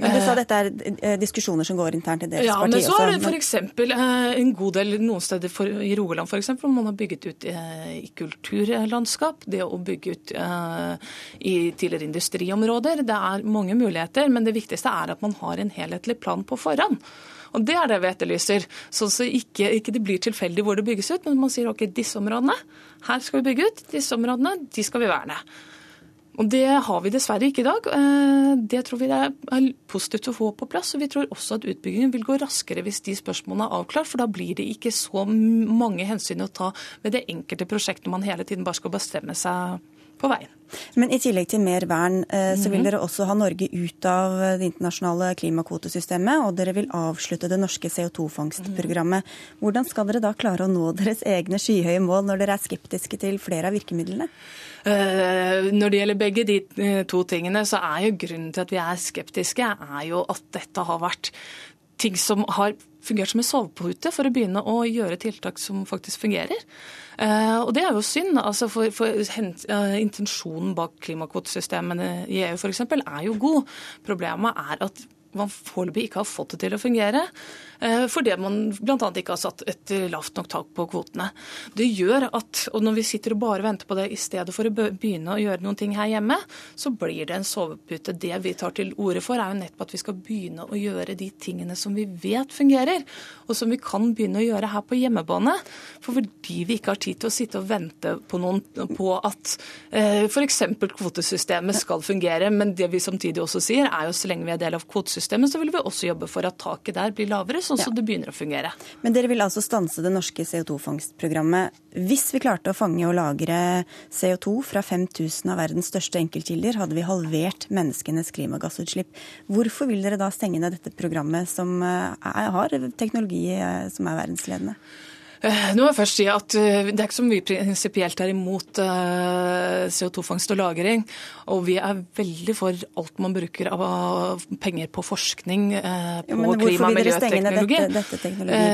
Men Du sa dette er eh, diskusjoner som går internt i deres ja, parti også. Ja, men så er det f.eks. Eh, en god del noen steder for, i Rogaland f.eks. hvor man har bygget ut i kulturlandskap. Det å bygge ut i tidligere industriområder. Det er mange muligheter, men det viktigste er at man har en helhetlig plan på forhånd. Og Det er det vi etterlyser. Så, så ikke, ikke, det blir tilfeldig hvor det bygges ut, men man sier ok, disse områdene, her skal vi bygge ut. Disse områdene, de skal vi verne. Og Det har vi dessverre ikke i dag. Eh, det tror vi er positivt å få på plass. og Vi tror også at utbyggingen vil gå raskere hvis de spørsmålene er avklart. For da blir det ikke så mange hensyn å ta ved det enkelte prosjektet man hele tiden bare skal bestemme seg på veien. Men i tillegg til mer vern, eh, så vil mhm. dere også ha Norge ut av det internasjonale klimakvotesystemet, og dere vil avslutte det norske CO2-fangstprogrammet. Hvordan skal dere da klare å nå deres egne skyhøye mål når dere er skeptiske til flere av virkemidlene? Eh, når det gjelder begge de eh, to tingene, så er jo grunnen til at vi er skeptiske, er jo at dette har vært ting som har fungert som en sovepute for å begynne å gjøre tiltak som faktisk fungerer. Uh, og det er jo synd. altså for, for uh, Intensjonen bak klimakvotesystemene i EU f.eks. er jo god. Problemet er at man foreløpig ikke har fått det til å fungere. Eh, fordi man bl.a. ikke har satt et lavt nok tak på kvotene. Det gjør at, og når vi sitter og bare venter på det i stedet for å begynne å gjøre noen ting her hjemme, så blir det en sovepute. Det vi tar til orde for, er jo nettopp at vi skal begynne å gjøre de tingene som vi vet fungerer, og som vi kan begynne å gjøre her på hjemmebane. For fordi vi ikke har tid til å sitte og vente på, noen, på at eh, f.eks. kvotesystemet skal fungere, men det vi samtidig også sier, er jo så lenge vi er del av kvotesystemet, så vil vi også jobbe for at taket der blir lavere. Så sånn ja. så det begynner å fungere. Men dere vil altså stanse det norske CO2-fangstprogrammet. Hvis vi klarte å fange og lagre CO2 fra 5000 av verdens største enkeltkilder, hadde vi halvert menneskenes klimagassutslipp. Hvorfor vil dere da stenge ned dette programmet som er, eh, har teknologi eh, som er verdensledende? Eh, nå må jeg først si at eh, Det er ikke så mye prinsipielt her imot eh, CO2-fangst og -lagring. Og vi er veldig for alt man bruker av penger på forskning på klima- og miljøteknologi.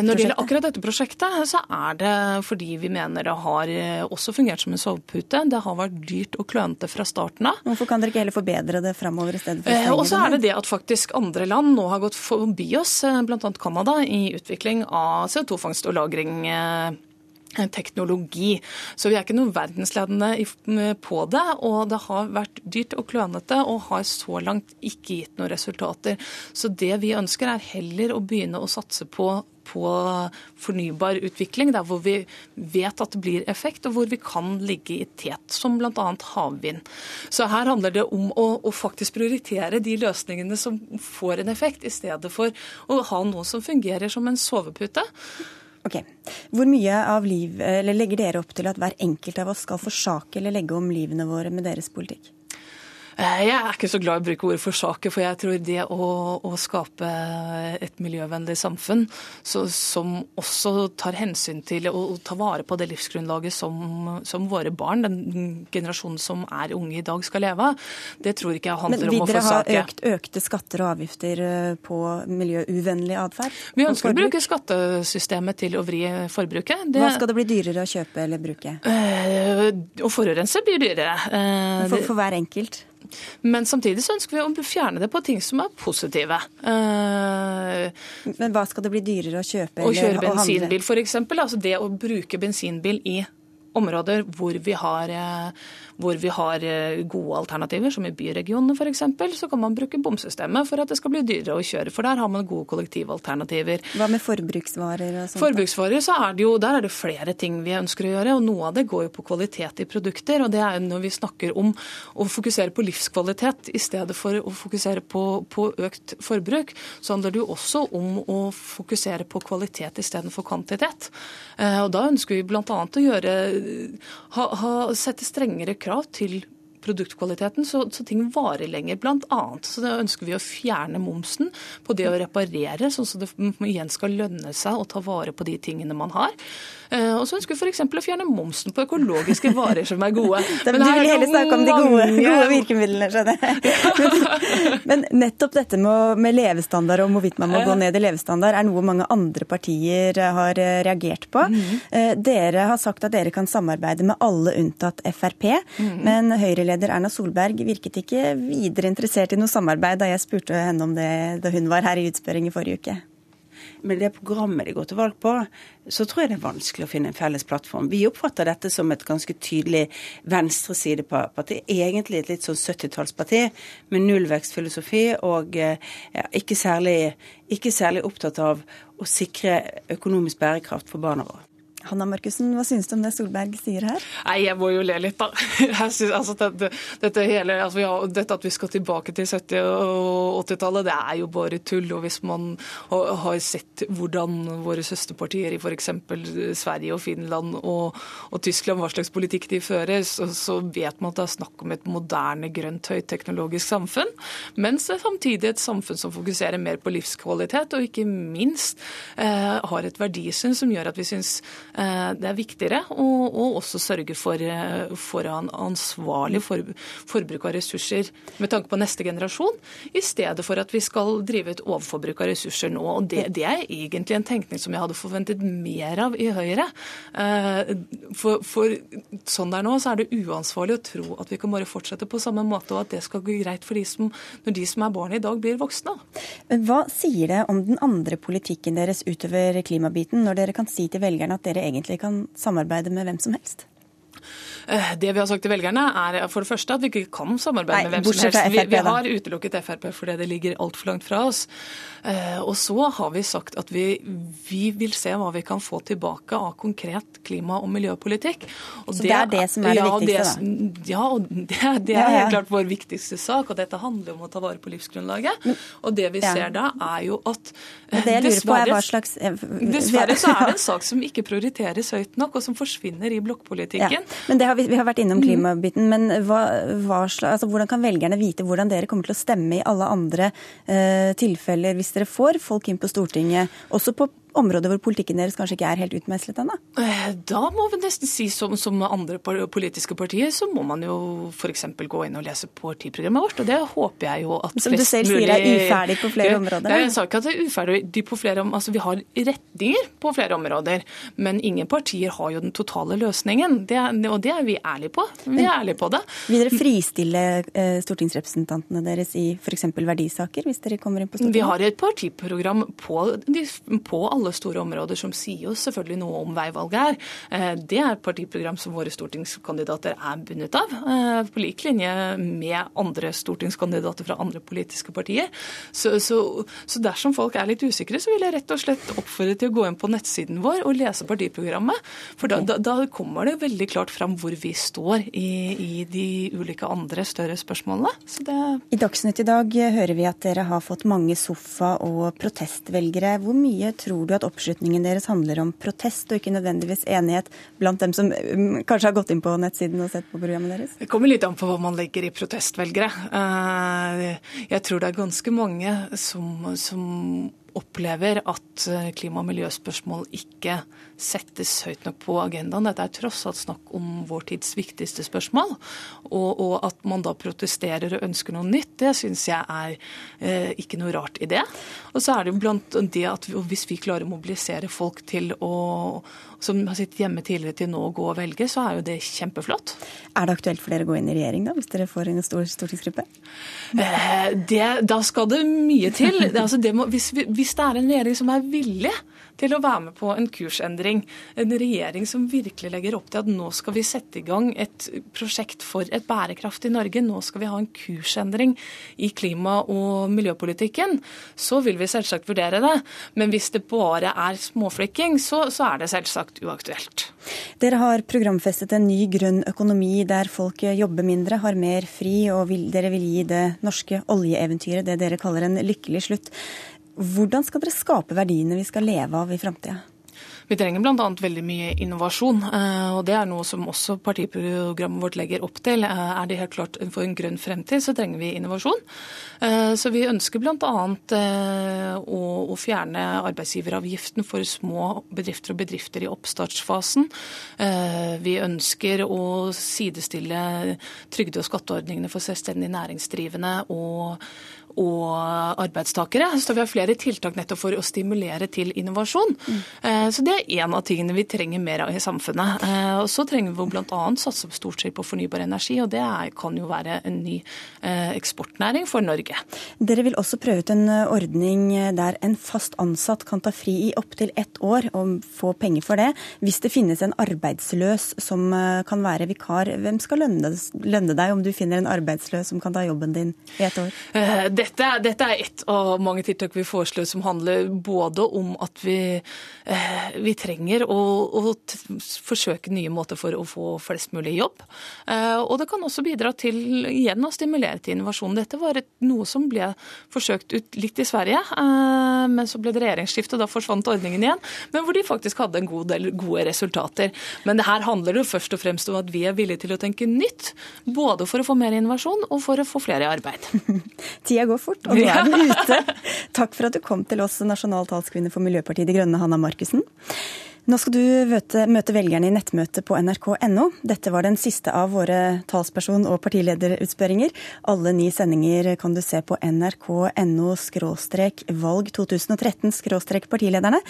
Når det gjelder akkurat dette prosjektet, så er det fordi vi mener det har også fungert som en sovepute. Det har vært dyrt og klønete fra starten av. Hvorfor kan dere ikke heller forbedre det framover i stedet for å? Og så er det det at faktisk andre land nå har gått forbi oss, bl.a. Canada, i utvikling av CO2-fangst og -lagring teknologi. Så vi er ikke noe verdensledende på det. Og det har vært dyrt og klønete og har så langt ikke gitt noen resultater. Så det vi ønsker er heller å begynne å satse på på fornybar utvikling, der hvor vi vet at det blir effekt, og hvor vi kan ligge i tet, som bl.a. havvind. Så her handler det om å, å, faktisk prioritere de løsningene som får en effekt, i stedet for å ha noe som fungerer som en sovepute. Ok. Hvor mye av liv, eller legger dere opp til at hver enkelt av oss skal forsake eller legge om livene våre med deres politikk? Eh, jeg er ikke så glad i å bruke ordet forsake, for jeg tror det å, å skape et miljøvennlig samfunn så, som også tar hensyn til å, ta vare på det livsgrunnlaget som, som, våre barn, den generasjonen som er unge i dag, skal leve av, det tror ikke jeg handler om å forsake. Men Vil dere ha økt, økte skatter og avgifter eh, på miljøuvennlig atferd? Vi ønsker å bruke skattesystemet til å vri forbruket. Det, Hva skal det bli dyrere å kjøpe eller bruke? Øh, å forurense blir dyrere. For, for hver enkelt? Men samtidig så ønsker vi å fjerne det på ting som er positive. Uh, Men hva skal det bli dyrere å kjøpe? Å kjøre bensinbil f.eks. Altså det å bruke bensinbil i områder hvor vi har uh, hvor vi har eh, gode alternativer, som i byregionene f.eks., så kan man bruke bomsystemet for at det skal bli dyrere å kjøre. For der har man gode kollektivalternativer. Hva med forbruksvarer og sånt? Forbruksvarer, så er det jo, Der er det flere ting vi ønsker å gjøre. og Noe av det går jo på kvalitet i produkter. og det er Når vi snakker om å fokusere på livskvalitet i stedet for å fokusere på, på økt forbruk, så handler det jo også om å fokusere på kvalitet istedenfor kvantitet. Eh, og Da ønsker vi bl.a. å gjøre, ha, ha, sette strengere krav krav til produktkvaliteten, så, så ting varer lenger. Blant annet så ønsker vi å fjerne momsen på det å reparere, sånn at det igjen skal lønne seg å ta vare på de tingene man har. Eh, og så ønsker vi f.eks. å fjerne momsen på økologiske varer som er gode. Men du vil heller snakke om de gode, gode virkemidlene, skjønner jeg. Men nettopp dette med, med levestandard og hvorvidt man må gå ned i levestandard, er noe mange andre partier har eh, reagert på. Mm. Dere har sagt at dere kan samarbeide med alle unntatt Frp, mm. men Høyre-leder Erna Solberg virket ikke videre interessert i noe samarbeid da jeg spurte henne om det da hun var her i utspørring i forrige uke med det programmet de går til valg på, så tror jeg det er vanskelig å finne en felles plattform. Vi oppfatter dette som et ganske tydelig venstresideparti. Egentlig et litt sånn 70-tallsparti med nullvekstfilosofi og ja, ikke, særlig, ikke særlig opptatt av å sikre økonomisk bærekraft for barna våre. Hanna Markussen, hva synes du om det Solberg sier her? Nei, Jeg må jo le litt, da. Synes, altså, dette, dette, hele, altså, ja, dette, at vi skal tilbake til 70- og 80-tallet, det er jo bare tull. Og hvis man har sett hvordan våre søsterpartier i f.eks. Sverige og Finland og, og, Tyskland, hva slags politikk de fører, så, så, vet man at det er snakk om et moderne, grønt, høyteknologisk samfunn. Mens det er samtidig et samfunn som fokuserer mer på livskvalitet, og ikke minst eh, har et verdisyn som gjør at vi syns det er viktigere å også sørge for, eh, for ansvarlig for, forbruk av ressurser med tanke på neste generasjon, i stedet for at vi skal drive et overforbruk av ressurser nå. Og det, det er egentlig en tenkning som jeg hadde forventet mer av i Høyre. For, for sånn det er nå, så er det uansvarlig å tro at vi kan bare fortsette på samme måte, og at det skal gå greit for de som, når de som er barn i dag, blir voksne. Men Hva sier det om den andre politikken deres utover klimabiten, når dere kan si til velgerne at dere egentlig kan samarbeide med hvem som helst? Eh, det vi har sagt til velgerne, er for det første at vi ikke kan samarbeide Nei, med hvem som helst. Vi, vi, har utelukket Frp fordi det ligger altfor langt fra oss. Eh, og så har vi sagt at vi, vi, vil se hva vi kan få tilbake av konkret klima- og miljøpolitikk. Og så det, det, er det som er det ja, viktigste, da? Ja, og det, det er helt klart vår viktigste sak. Og dette handler om å ta vare på livsgrunnlaget. Og det vi ser da, er jo at dessverre, slags... dessverre så er det en sak som ikke prioriteres høyt nok, og som forsvinner i blokkpolitikken. Ja, men det har vi, har vært innom mm. klimabiten, men hva, hva altså, hvordan kan velgerne vite hvordan dere kommer til å stemme i alle andre uh, tilfeller hvis dere får folk inn på Stortinget, også på områder hvor politikken deres kanskje ikke er helt utmeslet ennå? Eh, da må vi nesten si som, som, andre politiske partier, så må man jo f.eks. gå inn og lese partiprogrammet vårt. Og det håper jeg jo at Som du selv sier er uferdig på flere områder? Jeg sa ikke at det er uferdig på flere områder. Altså, vi har retninger på flere områder, men ingen partier har jo den totale løsningen. Det, og det er vi ærlige på. Vi er ærlige på det. Vil dere fristille eh, stortingsrepresentantene deres i f.eks. verdisaker, hvis dere kommer inn på Stortinget? Vi har et partiprogram på, på alle alle store områder som sier jo selvfølgelig noe om veivalget er. Eh, det er et partiprogram som våre stortingskandidater er bundet av, eh, på lik linje med andre stortingskandidater fra andre politiske partier. Så, så, så dersom folk er litt usikre, så vil jeg rett og slett oppfordre til å gå inn på nettsiden vår og lese partiprogrammet. For da, da, da kommer det veldig klart fram hvor vi står i, i de ulike andre større spørsmålene. I Dagsnytt i dag hører vi at dere har fått mange sofa- og protestvelgere. Hvor mye tror du at oppslutningen deres handler om protest, og ikke nødvendigvis enighet blant dem som um, kanskje har gått inn på nettsiden og sett på programmet deres? Det kommer litt an på hva man legger i protestvelgere. Eh, jeg tror det er ganske mange som, som opplever at eh, klima- og miljøspørsmål ikke settes høyt nok på agendaen. Dette er tross alt snakk om vår tids viktigste spørsmål. Og, og at man da protesterer og ønsker noe nytt, det syns jeg er eh, ikke noe rart i det. Og så er det jo blant det at vi, hvis vi klarer å mobilisere folk til å som har sittet hjemme tidligere til nå å gå og velge, så er jo det kjempeflott. Er det aktuelt for dere å gå inn i regjering da, hvis dere får en stor stortingsgruppe? Eh, det, da skal det mye til. Det, altså det må, hvis, hvis det er en regjering som er villig til å være med på en kursendring. En regjering som virkelig legger opp til at nå skal vi sette i gang et prosjekt for et bærekraftig Norge. Nå skal vi ha en kursendring i klima- og miljøpolitikken. Så vil vi selvsagt vurdere det. Men hvis det bare er småflikking, så, så er det selvsagt uaktuelt. Dere har programfestet en ny grønn økonomi der folk jobber mindre, har mer fri, og vil, dere vil gi det norske oljeeventyret det dere kaller en lykkelig slutt. Hvordan skal dere skape verdiene vi skal leve av i framtida? Vi trenger bl.a. veldig mye innovasjon, eh, og det er noe som også partiprogrammet vårt legger opp til. Eh, er det helt klart For en grønn fremtid så trenger vi innovasjon. Eh, så vi ønsker bl.a. å fjerne arbeidsgiveravgiften for små bedrifter og bedrifter i oppstartsfasen. Vi ønsker å sidestille trygde- og skatteordningene for selvstendig næringsdrivende og og arbeidstakere. Så vi har flere tiltak nettopp for å stimulere til innovasjon. Mm. Så det er en av tingene vi trenger mer av i samfunnet. Eh, og så trenger vi bl.a. satse stort sett på fornybar energi, og det kan jo være en ny eh, eksportnæring for Norge. Dere vil også prøve ut en ordning der en fast ansatt kan ta fri i opptil ett år og få penger for det. Hvis det finnes en arbeidsløs som kan være vikar, hvem skal lønne, lønne deg om du finner en arbeidsløs som kan ta jobben din i et år? Det dette, dette, er ett av mange tiltak vi foreslår som handler både om at vi, eh, vi trenger å, å forsøke nye måter for å få flest mulig jobb. Eh, og det kan også bidra til igjen å stimulere til innovasjon. Dette var et, noe som ble forsøkt ut litt i Sverige, eh, men så ble det regjeringsskifte, og da forsvant ordningen igjen. Men hvor de faktisk hadde en god del gode resultater. Men det her handler jo først og fremst om at vi er villige til å tenke nytt. Både for å få mer innovasjon og for å få flere i arbeid. Tida går fort, og nå er den ute. Takk for at du kom til oss, nasjonal talskvinne for Miljøpartiet De Grønne, Hanna Markussen. Nå skal du møte, møte velgerne i nettmøte på nrk.no. Dette var den siste av våre talsperson- og partilederutspørringer. Alle ni sendinger kan du se på nrk.no valg 2013 partilederne.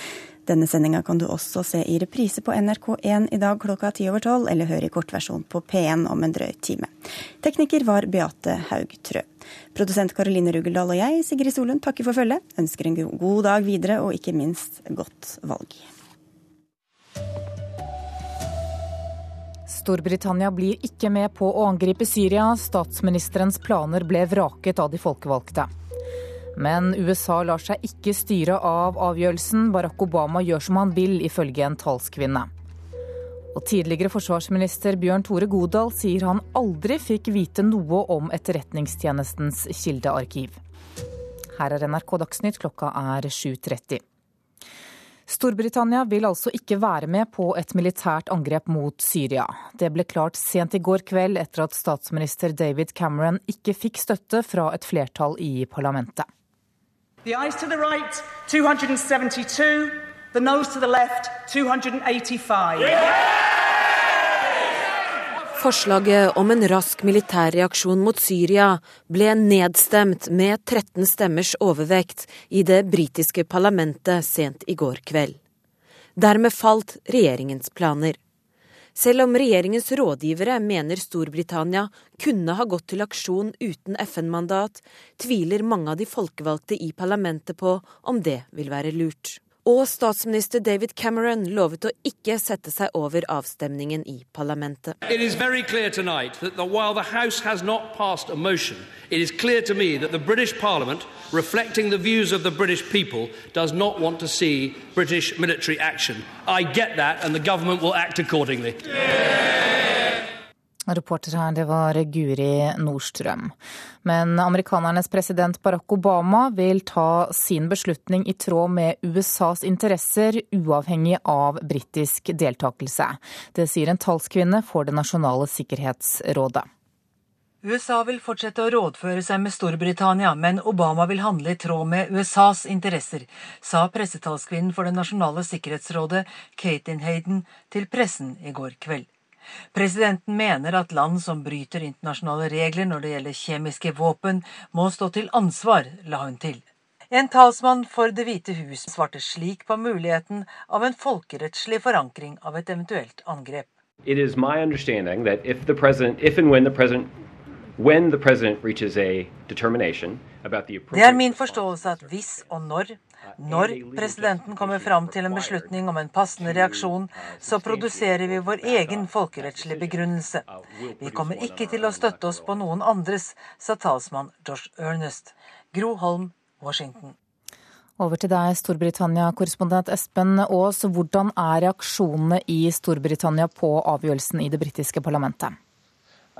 Denne sendinga kan du også se i reprise på NRK1 i dag klokka ti over tolv, eller høre i kortversjon på P1 om en drøy time. Tekniker var Beate Haugtrø. Produsent Karoline Rugeldal og jeg, Sigrid Solund, takker for følget. Ønsker en god dag videre, og ikke minst godt valg. Storbritannia blir ikke med på å angripe Syria. Statsministerens planer ble vraket av de folkevalgte. Men USA lar seg ikke styre av avgjørelsen. Barack Obama gjør som han vil, ifølge en talskvinne. Og tidligere forsvarsminister Bjørn Tore Godal sier han aldri fikk vite noe om Etterretningstjenestens kildearkiv. Her er NRK Dagsnytt, klokka er 7.30. Storbritannia vil altså ikke være med på et militært angrep mot Syria. Det ble klart sent i går kveld etter at statsminister David Cameron ikke fikk støtte fra et flertall i parlamentet. The eyes to the right, 272. The nose to the left, 285. Yeah! Forslaget om en rask militærreaksjon mot Syria ble nedstemt med 13 stemmers overvekt i det britiske parlamentet sent i går kveld. Dermed falt regjeringens planer. Selv om regjeringens rådgivere mener Storbritannia kunne ha gått til aksjon uten FN-mandat, tviler mange av de folkevalgte i parlamentet på om det vil være lurt. Og statsminister David Cameron lovet å ikke sette seg over avstemningen i parlamentet. It is very clear tonight that the, while the House has not passed a motion, it is clear to me that the British Parliament, reflecting the views of the British people, does not want to see British military action. I get that, and the government will act accordingly. Yeah! Reporter her, det var Guri Nordstrøm. Men amerikanernes president Barack Obama vil ta sin beslutning i tråd med USAs interesser, uavhengig av britisk deltakelse. Det sier en talskvinne for Det nasjonale sikkerhetsrådet. USA vil fortsette å rådføre seg med Storbritannia, men Obama vil handle i tråd med USAs interesser, sa pressetalskvinnen for Det nasjonale sikkerhetsrådet, Katin Hayden, til pressen i går kveld. Presidenten mener at land som bryter internasjonale regler når det gjelder kjemiske våpen, må stå til ansvar, la hun til. En talsmann for Det hvite hus svarte slik på muligheten av en folkerettslig forankring av et eventuelt angrep. It is my understanding that if the president, if and when the president When the president reaches a determination about the Det er min forståelse at hvis og når når presidenten kommer fram til en beslutning om en passende reaksjon, så produserer vi vår egen folkerettslige begrunnelse. Vi kommer ikke til å støtte oss på noen andres, sa talsmann Josh Ernest. Gro Holm, Washington. Over til deg, Storbritannia-korrespondent Espen Aas. Hvordan er reaksjonene i Storbritannia på avgjørelsen i det britiske parlamentet?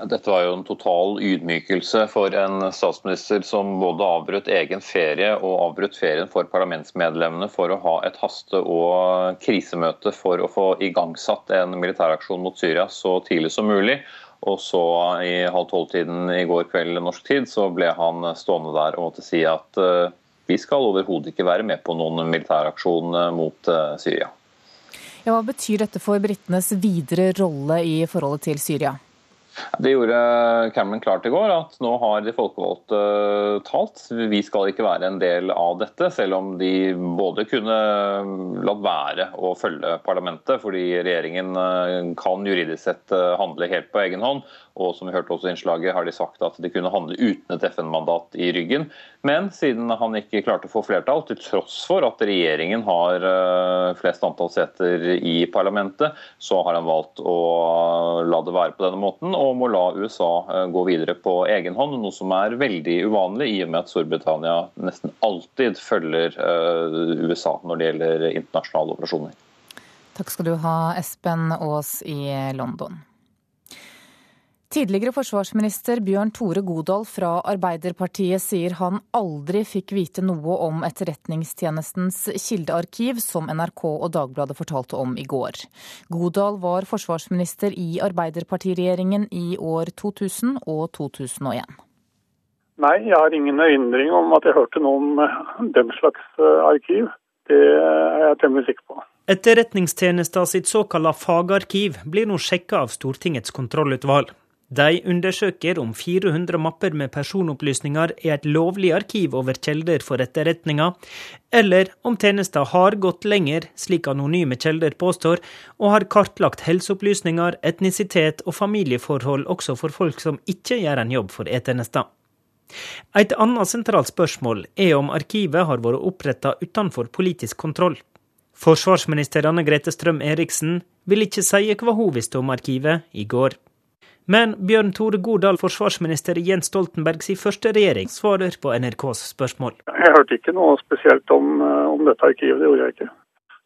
Dette var jo en total ydmykelse for en statsminister som både avbrøt egen ferie og avbrøt ferien for parlamentsmedlemmene for å ha et haste- og krisemøte for å få igangsatt en militæraksjon mot Syria så tidlig som mulig. Og så i halv tolv-tiden i går kveld norsk tid så ble han stående der og måtte si at uh, vi skal overhodet ikke være med på noen militæraksjon eh, mot uh, Syria. Ja, hva betyr dette for britenes videre rolle i forholdet til Syria? Det gjorde Cameron klart i går, at nå har de folkevalgte talt. Vi skal ikke være en del av dette, selv om de både kunne latt være å følge parlamentet, fordi regjeringen eh, kan juridisk sett eh, handle helt på egen hånd. Og som vi hørte også i innslaget, har de sagt at de kunne handle uten et FN-mandat i ryggen. Men siden han ikke klarte å få flertall, til tross for at regjeringen har eh, flest antall seter i parlamentet, så har han valgt å la det være på denne måten, og må la USA eh, gå videre på egen hånd. Noe som er veldig uvanlig, i og med at Storbritannia nesten alltid følger eh, USA når det gjelder internasjonale operasjoner. Takk skal du ha, Espen Aas i London. Tidligere forsvarsminister Bjørn Tore Godal fra Arbeiderpartiet sier han aldri fikk vite noe om Etterretningstjenestens kildearkiv, som NRK og Dagbladet fortalte om i går. Godal var forsvarsminister i Arbeiderpartiregjeringen i år 2000 og 2001. Nei, jeg har ingen erindring om at jeg hørte noe om den slags eh, arkiv. Det er jeg temmelig sikker på. Etterretningstjenesta sitt såkalla fagarkiv blir nå sjekka av Stortingets kontrollutvalg. De undersøker om 400 mapper med personopplysninger er et lovlig arkiv over kilder for etterretninga, eller om tjenesta har gått lenger, slik anonyme kilder påstår, og har kartlagt helseopplysninger, etnisitet og familieforhold også for folk som ikke gjør en jobb for E-tjenesta. Et annet sentralt spørsmål er om arkivet har vært oppretta utenfor politisk kontroll. Forsvarsminister Anne Grete Strøm Eriksen vil ikke si hva hun visste om arkivet i går. Men Bjørn Tore Godal, forsvarsminister i Jens Stoltenbergs første regjering, svarer på NRKs spørsmål. Jeg hørte ikke noe spesielt om, eh, om dette arkivet, det gjorde jeg ikke.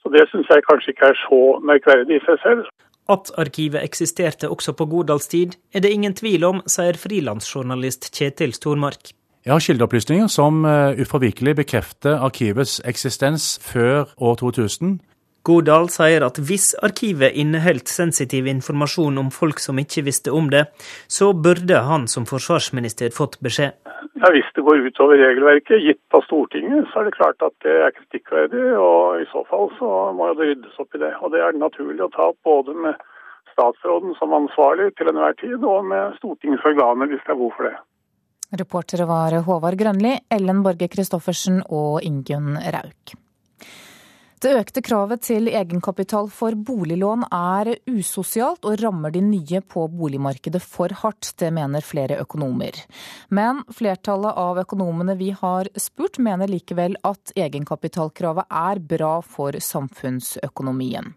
Så det syns jeg kanskje ikke er så merkverdig i seg selv. At arkivet eksisterte også på Godals tid, er det ingen tvil om, sier frilansjournalist Kjetil Stormark. Jeg har kildeopplysninger som uforvikelig ufravikelig bekrefter arkivets eksistens før år 2000. Godal sier at hvis arkivet inneholdt sensitiv informasjon om folk som ikke visste om det, så burde han som forsvarsminister fått beskjed. Ja, Hvis det går utover regelverket gitt av Stortinget, så er det klart at det er kritikkverdig. Og i så fall så må det ryddes opp i det. Og det er det naturlig å ta opp både med statsråden som ansvarlig til enhver tid, og med Stortingets organer hvis det er behov for det. Reportere var Håvard Grønli, Ellen Borge Christoffersen og Ingunn Rauk. Det økte kravet til egenkapital for boliglån er usosialt og rammer de nye på boligmarkedet for hardt. Det mener flere økonomer. Men flertallet av økonomene vi har spurt, mener likevel at egenkapitalkravet er bra for samfunnsøkonomien.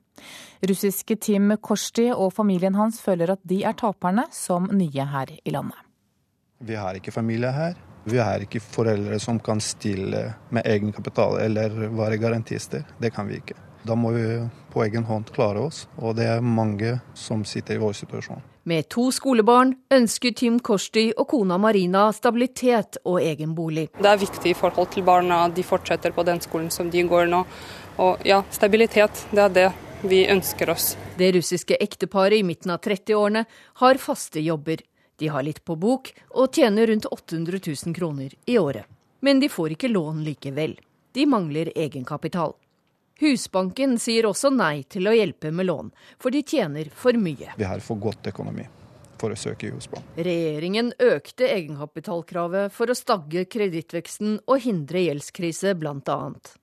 Russiske Tim Korsti og familien hans føler at de er taperne som nye her i landet. Vi har ikke familie her. Vi er ikke foreldre som kan stille med egenkapital eller være garantister. Det kan vi ikke. Da må vi på egen hånd klare oss, og det er mange som sitter i vår situasjon. Med to skolebarn ønsker Tim Korsti og kona Marina stabilitet og egen bolig. Det er viktig i forhold til barna. De fortsetter på den skolen som de går nå. Og ja, stabilitet, det er det vi ønsker oss. Det russiske ekteparet i midten av 30-årene har faste jobber. De har litt på bok og tjener rundt 800 000 kroner i året. Men de får ikke lån likevel. De mangler egenkapital. Husbanken sier også nei til å hjelpe med lån, for de tjener for mye. Vi har for godt økonomi for å søke i Husbanken. Regjeringen økte egenkapitalkravet for å stagge kredittveksten og hindre gjeldskrise, blant annet.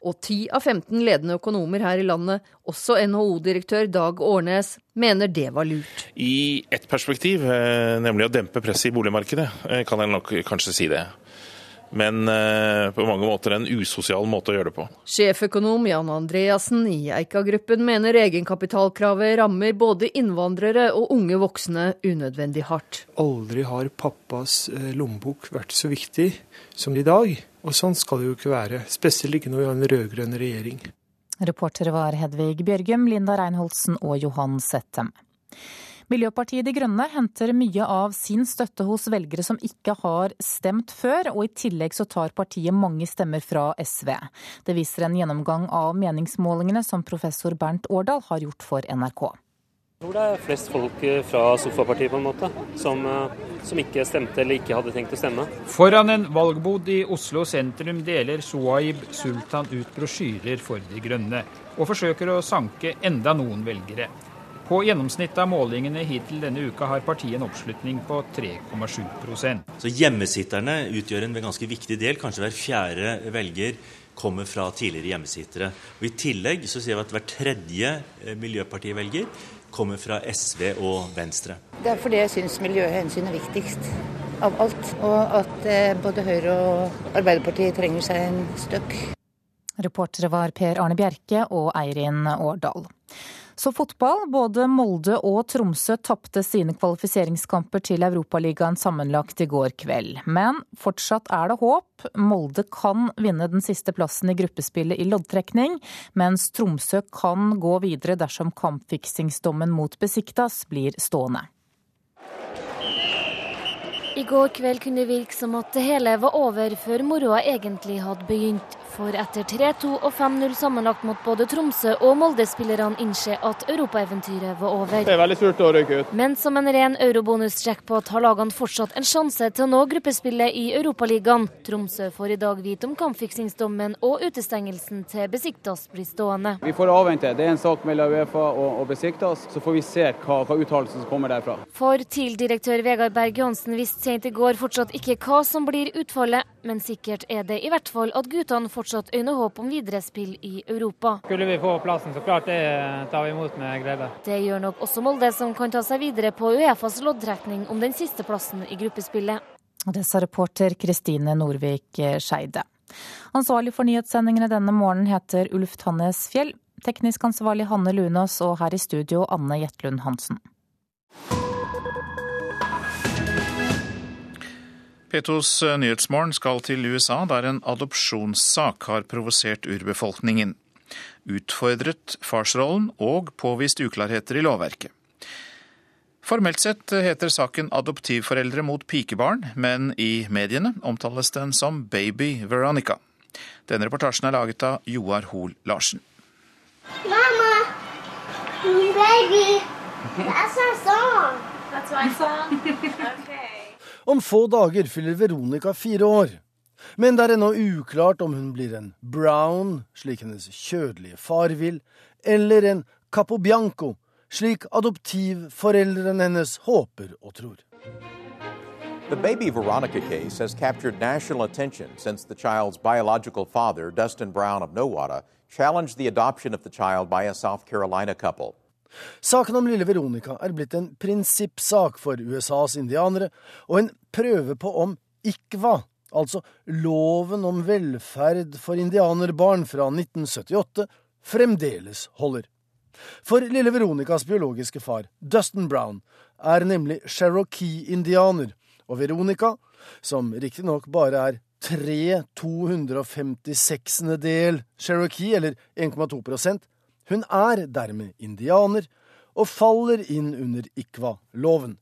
Og 10 av 15 ledende økonomer her i landet, også NHO-direktør Dag Årnes, mener det var lurt. I ett perspektiv, eh, nemlig å dempe presset i boligmarkedet, eh, kan jeg nok kanskje si det. Men eh, på mange måter en usosial måte å gjøre det på. Sjeføkonom Jan Andreassen i Eika-gruppen mener egenkapitalkravet rammer både innvandrere og unge voksne unødvendig hardt. Aldri har pappas lommebok vært så viktig som i dag. Og sånn skal det jo ikke være, spesielt ikke når vi har en rød-grønn regjering. Reportere var Hedvig Bjørgum, Linda Reinholdsen og Johan Settem. Miljøpartiet De Grønne henter mye av sin støtte hos velgere som ikke har stemt før, og i tillegg så tar partiet mange stemmer fra SV. Det viser en gjennomgang av meningsmålingene som professor Bernt Årdal har gjort for NRK. Jeg tror det er flest folk fra sofapartiet på en måte, som, eh, som, ikke stemte eller ikke hadde tenkt å stemme. Foran en valgbod i Oslo sentrum deler Soaib Sultan ut brosjyrer for De grønne, og forsøker å sanke enda noen velgere. På gjennomsnittet av målingene hittil denne uka har partiet en oppslutning på 3,7% Så Hjemmesitterne utgjør en ganske viktig del. Kanskje hver fjerde velger kommer fra tidligere hjemmesittere. Og I tillegg så sier vi at hver tredje eh, miljøpartivelger kommer fra SV og Venstre. Det er fordi jeg syns miljøhensyn er viktigst av alt. Og at eh, både Høyre og Arbeiderpartiet trenger seg en støkk. Reportere var Per Arne Bjerke og Eirin Årdal. Så fotball. Både Molde og Tromsø tapte sine kvalifiseringskamper til Europaligaen sammenlagt i går kveld. Men fortsatt er det håp. Molde kan vinne den siste plassen i gruppespillet i loddtrekning, mens Tromsø kan gå videre dersom kampfiksingsdommen mot Besiktas blir stående. I går kveld kunne det virke som at det hele var over før moroa egentlig hadde begynt. For etter 3-2 og 5-0 sammenlagt mot både Tromsø og Molde-spillerne innse at europaeventyret var over. Det er veldig surt å røyke ut. Men som en ren eurobonus-jackpot har lagene fortsatt en sjanse til å nå gruppespillet i Europaligaen. Tromsø får i dag vite om kampfiksingsdommen og utestengelsen til Besiktas blir stående. Vi får avvente. Det er en sak mellom Uefa og, og Besiktas. Så får vi se hva, hva uttalelsen som kommer derfra. For TIL-direktør Vegard Berg Johansen visste sent i går fortsatt ikke hva som blir utfallet, men sikkert er det i hvert fall at guttene fortsatt øyne håp om videre spill i Europa. Skulle vi få plassen, så klart det tar vi imot med glede. Det gjør nok også Molde, som kan ta seg videre på Uefas loddtrekning om den siste plassen i gruppespillet. Det sa reporter Kristine Norvik Skeide. Ansvarlig for nyhetssendingene denne morgenen heter Ulf Tannes Fjell. Teknisk ansvarlig Hanne Lunås og her i studio Anne Jetlund Hansen. P2s eh, Nyhetsmorgen skal til USA, der en adopsjonssak har provosert urbefolkningen. Utfordret farsrollen og påvist uklarheter i lovverket. Formelt sett heter saken Adoptivforeldre mot pikebarn, men i mediene omtales den som Baby Veronica. Denne reportasjen er laget av Joar Hoel Larsen. Mamma! baby, that's our song. That's my song? Okay. Om få dager fyller Veronica fire år. Men det er ennå uklart om hun blir en brown, slik hennes kjødelige far vil, eller en capobianco, slik adoptivforeldrene hennes håper og tror. The baby Veronica case has captured national attention since the child's biological father, Dustin Brown of Nowata, challenged the adoption of the child by a South Carolina couple. Saken om lille Veronica er blitt en prinsippsak for USAs indianere, og en prøve på om ICVA, altså loven om velferd for indianerbarn fra 1978, fremdeles holder. For lille Veronicas biologiske far, Dustin Brown, er nemlig cherokee-indianer, og Veronica, som riktignok bare er tre 256. del cherokee, eller 1,2 hun er dermed indianer, og faller inn under IKWA-loven.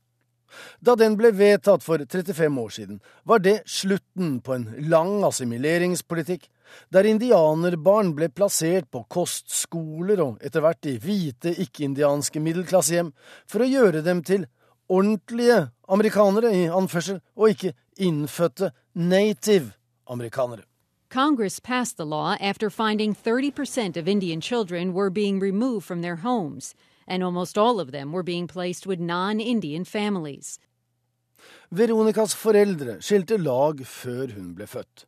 Da den ble vedtatt for 35 år siden, var det slutten på en lang assimileringspolitikk, der indianerbarn ble plassert på kostskoler og etter hvert i hvite, ikke-indianske middelklassehjem for å gjøre dem til ordentlige amerikanere, i anførsel, og ikke innfødte native amerikanere. Congress passed the law after finding 30% of Indian children were being removed from their homes, and almost all of them were being placed with non Indian families. Veronicas foreldre skilte lag før hun ble født.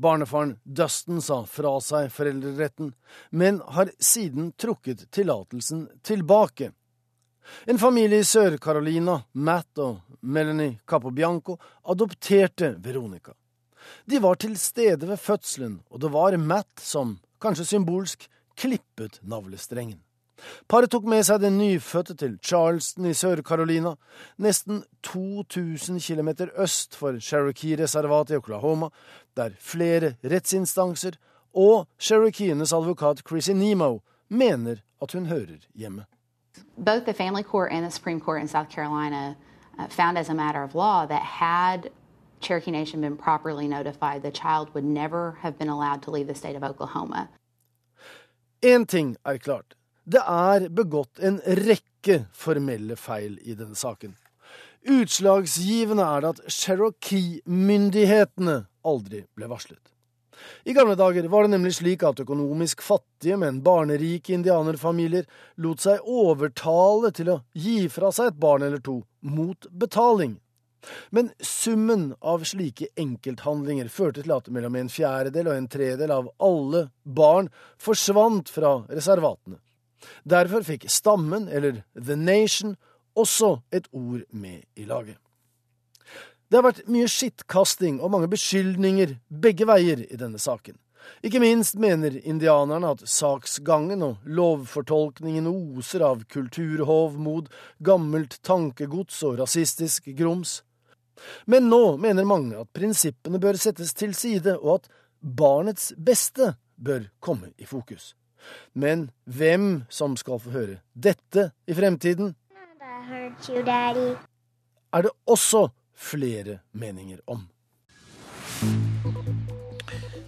Barnefaren Dustin sa fra seg foreldreretten, men har siden trukket tillatelsen tilbake. En familie i Sør-Carolina, Matt og Melanie Capobianco, adopterte Veronica. De var til stede ved fødselen, og det var Matt som, kanskje symbolsk, klippet navlestrengen. Paret tok med seg den nyfødte til Charleston i Sør-Carolina, nesten 2000 km øst for Cherokee-reservatet i Oklahoma, der flere rettsinstanser og cherokeenes advokat Chrissy Nemo mener at hun hører hjemme. Both the family court and the Supreme Court in South Carolina uh, found as a matter of law that had Cherokee Nation been properly notified, the child would never have been allowed to leave the state of Oklahoma. Én ting er klart. Det er begått en rekke formelle feil i denne saken. Utslagsgivende er det at Cherokee-myndighetene aldri ble varslet. I gamle dager var det nemlig slik at økonomisk fattige, men barnerike indianerfamilier lot seg overtale til å gi fra seg et barn eller to mot betaling. Men summen av slike enkelthandlinger førte til at mellom en fjerdedel og en tredel av alle barn forsvant fra reservatene. Derfor fikk stammen, eller The Nation, også et ord med i laget. Det har vært mye skittkasting og mange beskyldninger begge veier i denne saken. Ikke minst mener indianerne at saksgangen og lovfortolkningen oser av kulturhovmod, gammelt tankegods og rasistisk grums. Men nå mener mange at prinsippene bør settes til side, og at barnets beste bør komme i fokus. Men hvem som skal få høre dette i fremtiden, er det også flere meninger om.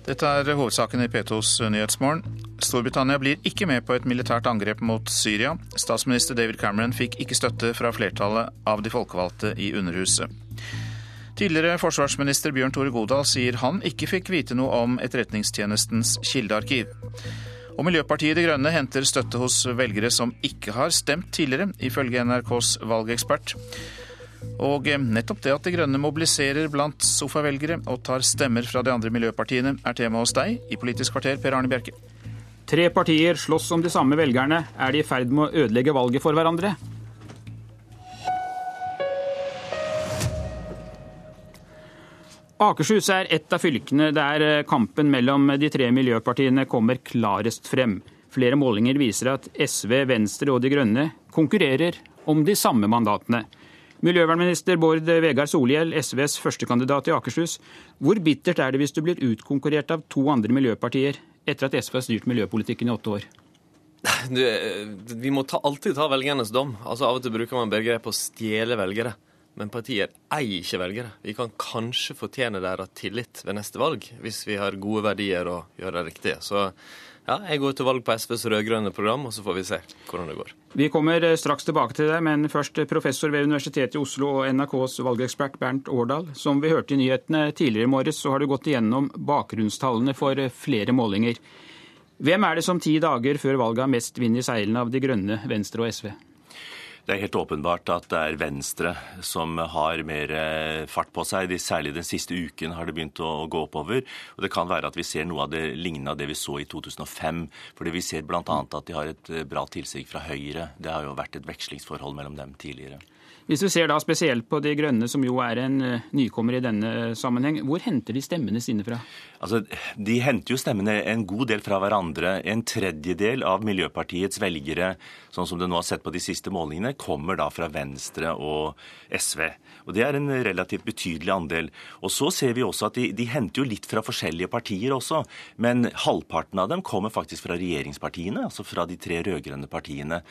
Dette er hovedsaken i P2s Nyhetsmorgen. Storbritannia blir ikke med på et militært angrep mot Syria. Statsminister David Cameron fikk ikke støtte fra flertallet av de folkevalgte i Underhuset. Tidligere forsvarsminister Bjørn Tore Godal sier han ikke fikk vite noe om Etterretningstjenestens kildearkiv. Og Miljøpartiet De Grønne henter støtte hos velgere som ikke har stemt tidligere, ifølge NRKs valgekspert. Og nettopp det at De Grønne mobiliserer blant sofavelgere og tar stemmer fra de andre miljøpartiene, er tema hos deg i Politisk kvarter, Per Arne Bjerke. Tre partier slåss om de samme velgerne. Er de i ferd med å ødelegge valget for hverandre? Akershus er ett av fylkene der eh, kampen mellom de tre miljøpartiene kommer klarest frem. Flere målinger viser at SV, Venstre og De Grønne konkurrerer om de samme mandatene. Miljøvernminister Bård Vegar Solhjell, SVs førstekandidat i Akershus. Hvor bittert er det hvis du blir utkonkurrert av to andre miljøpartier etter at SV har styrt miljøpolitikken i åtte år? Du, eh, vi må ta, alltid ta velgernes dom. Altså Av og til bruker man begrepet å stjele velgere. Men partier eier ikke velgere. Vi kan kanskje fortjene deres tillit ved neste valg, hvis vi har gode verdier og gjør det riktige. Så ja, jeg går til valg på SVs rød-grønne program, og så får vi se hvordan det går. Vi kommer eh, straks tilbake til deg, men først professor ved Universitetet i Oslo og NRKs valgekspert Bernt Årdal. Som vi hørte i nyhetene tidligere i morges, så har du gått igjennom bakgrunnstallene for eh, flere målinger. Hvem er det som ti dager før valget har mest vind i seilene av De grønne, Venstre og SV? Det er helt åpenbart at det er Venstre som har mer eh, fart på seg. Særlig den siste uken har det begynt å gå oppover. Og Det kan være at vi ser noe av det lignende av det vi så i 2005. Fordi Vi ser bl.a. at de har et eh, bra tilsig fra Høyre. Det har jo vært et vekslingsforhold mellom dem tidligere. Hvis vi ser da spesielt på De Grønne, som jo er en eh, nykommer i denne sammenheng, hvor henter de stemmene sine fra? Altså, De henter jo stemmene en god del fra hverandre. En tredjedel av Miljøpartiets velgere, sånn som du nå har sett på de siste målingene, kommer da fra Venstre og SV. Og Det er en relativt betydelig andel. Og Så ser vi også at de, de henter jo litt fra forskjellige partier også. Men halvparten av dem kommer faktisk fra regjeringspartiene, altså fra de tre rød-grønne partiene.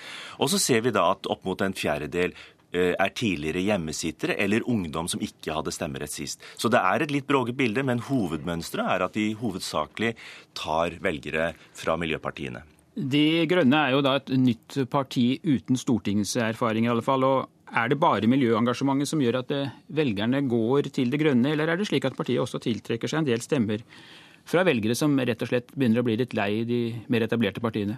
Og så ser vi da at opp mot en fjerdedel er tidligere hjemmesittere eller ungdom som ikke hadde stemmerett sist. Så det er et litt bråget bilde, men hovedmønsteret er at de hovedsakelig tar velgere fra miljøpartiene. De Grønne er jo da et nytt parti uten stortingserfaring i alle fall. og er det bare miljøengasjementet som gjør at eh, velgerne går til Det Grønne, eller er det slik at partiet også tiltrekker seg en del stemmer fra velgere som rett og slett begynner å bli litt lei de mer etablerte partiene?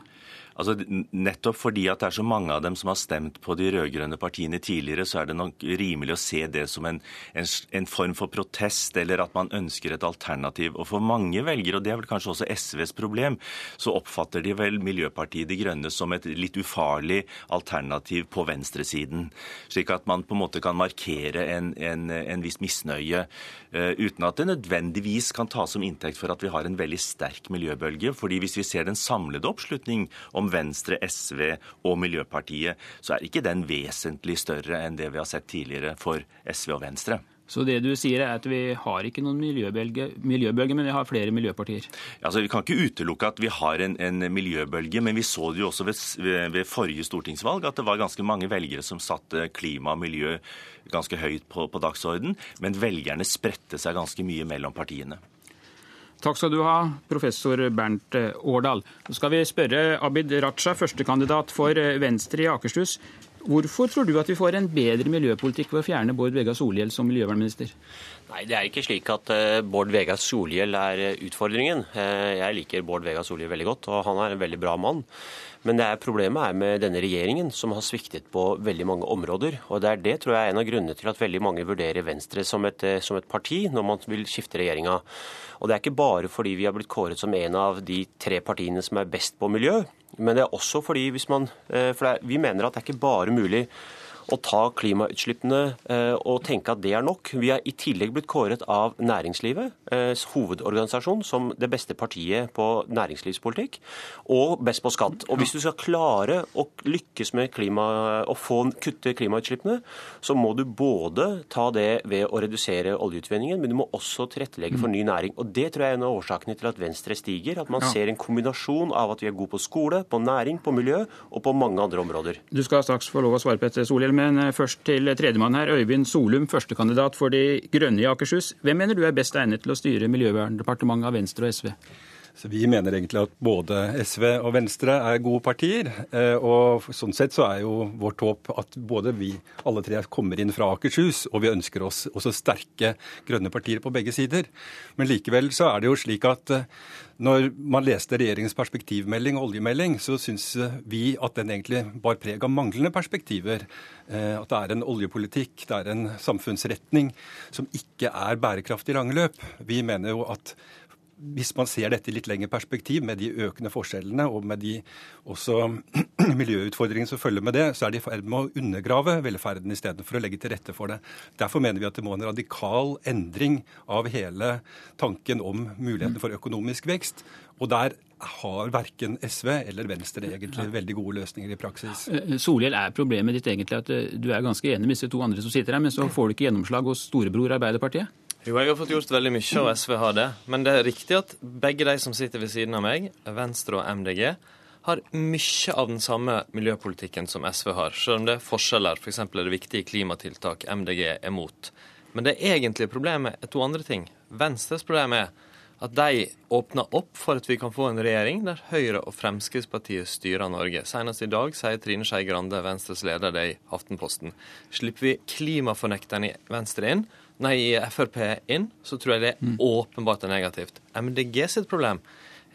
Altså, nettopp fordi at det er så mange av dem som har stemt på de rød-grønne partiene tidligere, så er det nok rimelig å se det som en, en, en, form for protest, eller at man ønsker et alternativ. Og for mange velgere, og det er vel kanskje også SVs problem, så oppfatter de vel Miljøpartiet De Grønne som et litt ufarlig alternativ på venstresiden. Slik at man på en måte kan markere en, en viss misnøye, uh, uten at det nødvendigvis kan tas som inntekt for at vi har en veldig sterk miljøbølge. fordi hvis vi ser den samlede oppslutning om Venstre, SV og Miljøpartiet, så er ikke den vesentlig større enn det vi har sett tidligere for SV og Venstre. Så det du sier er at vi har ikke noen miljøbølge, miljøbølge men vi har flere miljøpartier? Altså, Vi kan ikke utelukke at vi har en, en miljøbølge, men vi så det jo også ved, ved, forrige stortingsvalg at det var ganske mange velgere som satte klima og miljø ganske høyt på, på dagsorden, men velgerne spredte seg ganske mye mellom partiene. Takk skal du ha, professor Bernt eh, Årdal. Så skal vi spørre Abid Raja, førstekandidat for eh, Venstre i Akershus. Hvorfor tror du at vi får en bedre miljøpolitikk ved å fjerne Bård Vegar Solhjell som miljøvernminister? Nei, Det er ikke slik at uh, Bård Vegar Solhjell er utfordringen. Uh, jeg liker Bård Vegar Solhjell veldig godt, og han er en veldig bra mann. Men er problemet er med denne regjeringen, som har sviktet på veldig mange områder. Og det er det tror jeg er en av grunnene til at veldig mange vurderer Venstre som et, eh, som et parti når man vil skifte regjeringa. Og det er ikke bare fordi vi har blitt kåret som en av de tre partiene som er best på miljø, men det er også fordi hvis man eh, For vi mener at det er ikke bare mulig å ta klimautslippene eh, og tenke at det er nok. Vi er i tillegg blitt kåret av næringslivets eh, hovedorganisasjon som det beste partiet på næringslivspolitikk, og best på skatt. Og Hvis du skal klare å lykkes med klima, å få kutte klimautslippene, så må du både ta det ved å redusere oljeutvinningen, men du må også tilrettelegge for ny næring. Og Det tror jeg er en av årsakene til at Venstre stiger. At man ser en kombinasjon av at vi er gode på skole, på næring, på miljø og på mange andre områder. Du skal straks få lov å svare Petter etter Solhjell. Men først til tredjemann her. Øyvind Solum, førstekandidat for De Grønne i Akershus. Hvem mener du er best egnet til å styre Miljøverndepartementet av Venstre og SV? Så Vi mener egentlig at både SV og Venstre er gode partier. Eh, og Sånn sett så er jo vårt håp at både vi alle tre kommer inn fra Akershus, og vi ønsker oss også sterke grønne partier på begge sider. Men likevel så er det jo slik at eh, når man leste regjeringens perspektivmelding og oljemelding, så syns vi at den egentlig bar preg av manglende perspektiver. Eh, at det er en oljepolitikk, det er en samfunnsretning som ikke er bærekraftig i lange løp. Vi mener jo at hvis man ser dette i litt lengre perspektiv, med de økende forskjellene og med de også miljøutfordringene som følger med det, så er de i ferd med å undergrave velferden istedenfor å legge til rette for det. Derfor mener vi at det må en radikal endring av hele tanken om muligheten for økonomisk vekst. Og der har verken SV eller Venstre egentlig veldig gode løsninger i praksis. Eh, Solhjell, er problemet ditt egentlig at eh, du er ganske enig med disse to andre som sitter her, men så får du ikke gjennomslag hos storebror Arbeiderpartiet? Jo, jeg har fått gjort veldig mye, og SV har det. Men det er riktig at begge de som sitter ved siden av meg, Venstre og MDG, har mye av den samme miljøpolitikken som SV har, selv om det er forskjeller. F.eks. For er det viktige klimatiltak MDG er mot. Men det egentlige problemet er to andre ting. Venstres problem er at de åpner opp for at vi kan få en regjering der Høyre og Fremskrittspartiet styrer Norge. Senest i dag sier Trine Skei Grande, Venstres leder, det i Aftenposten. Slipper vi klimafornekterne i Venstre inn, nei, Frp inn, så tror jeg det er åpenbart er negativt. MDG sitt problem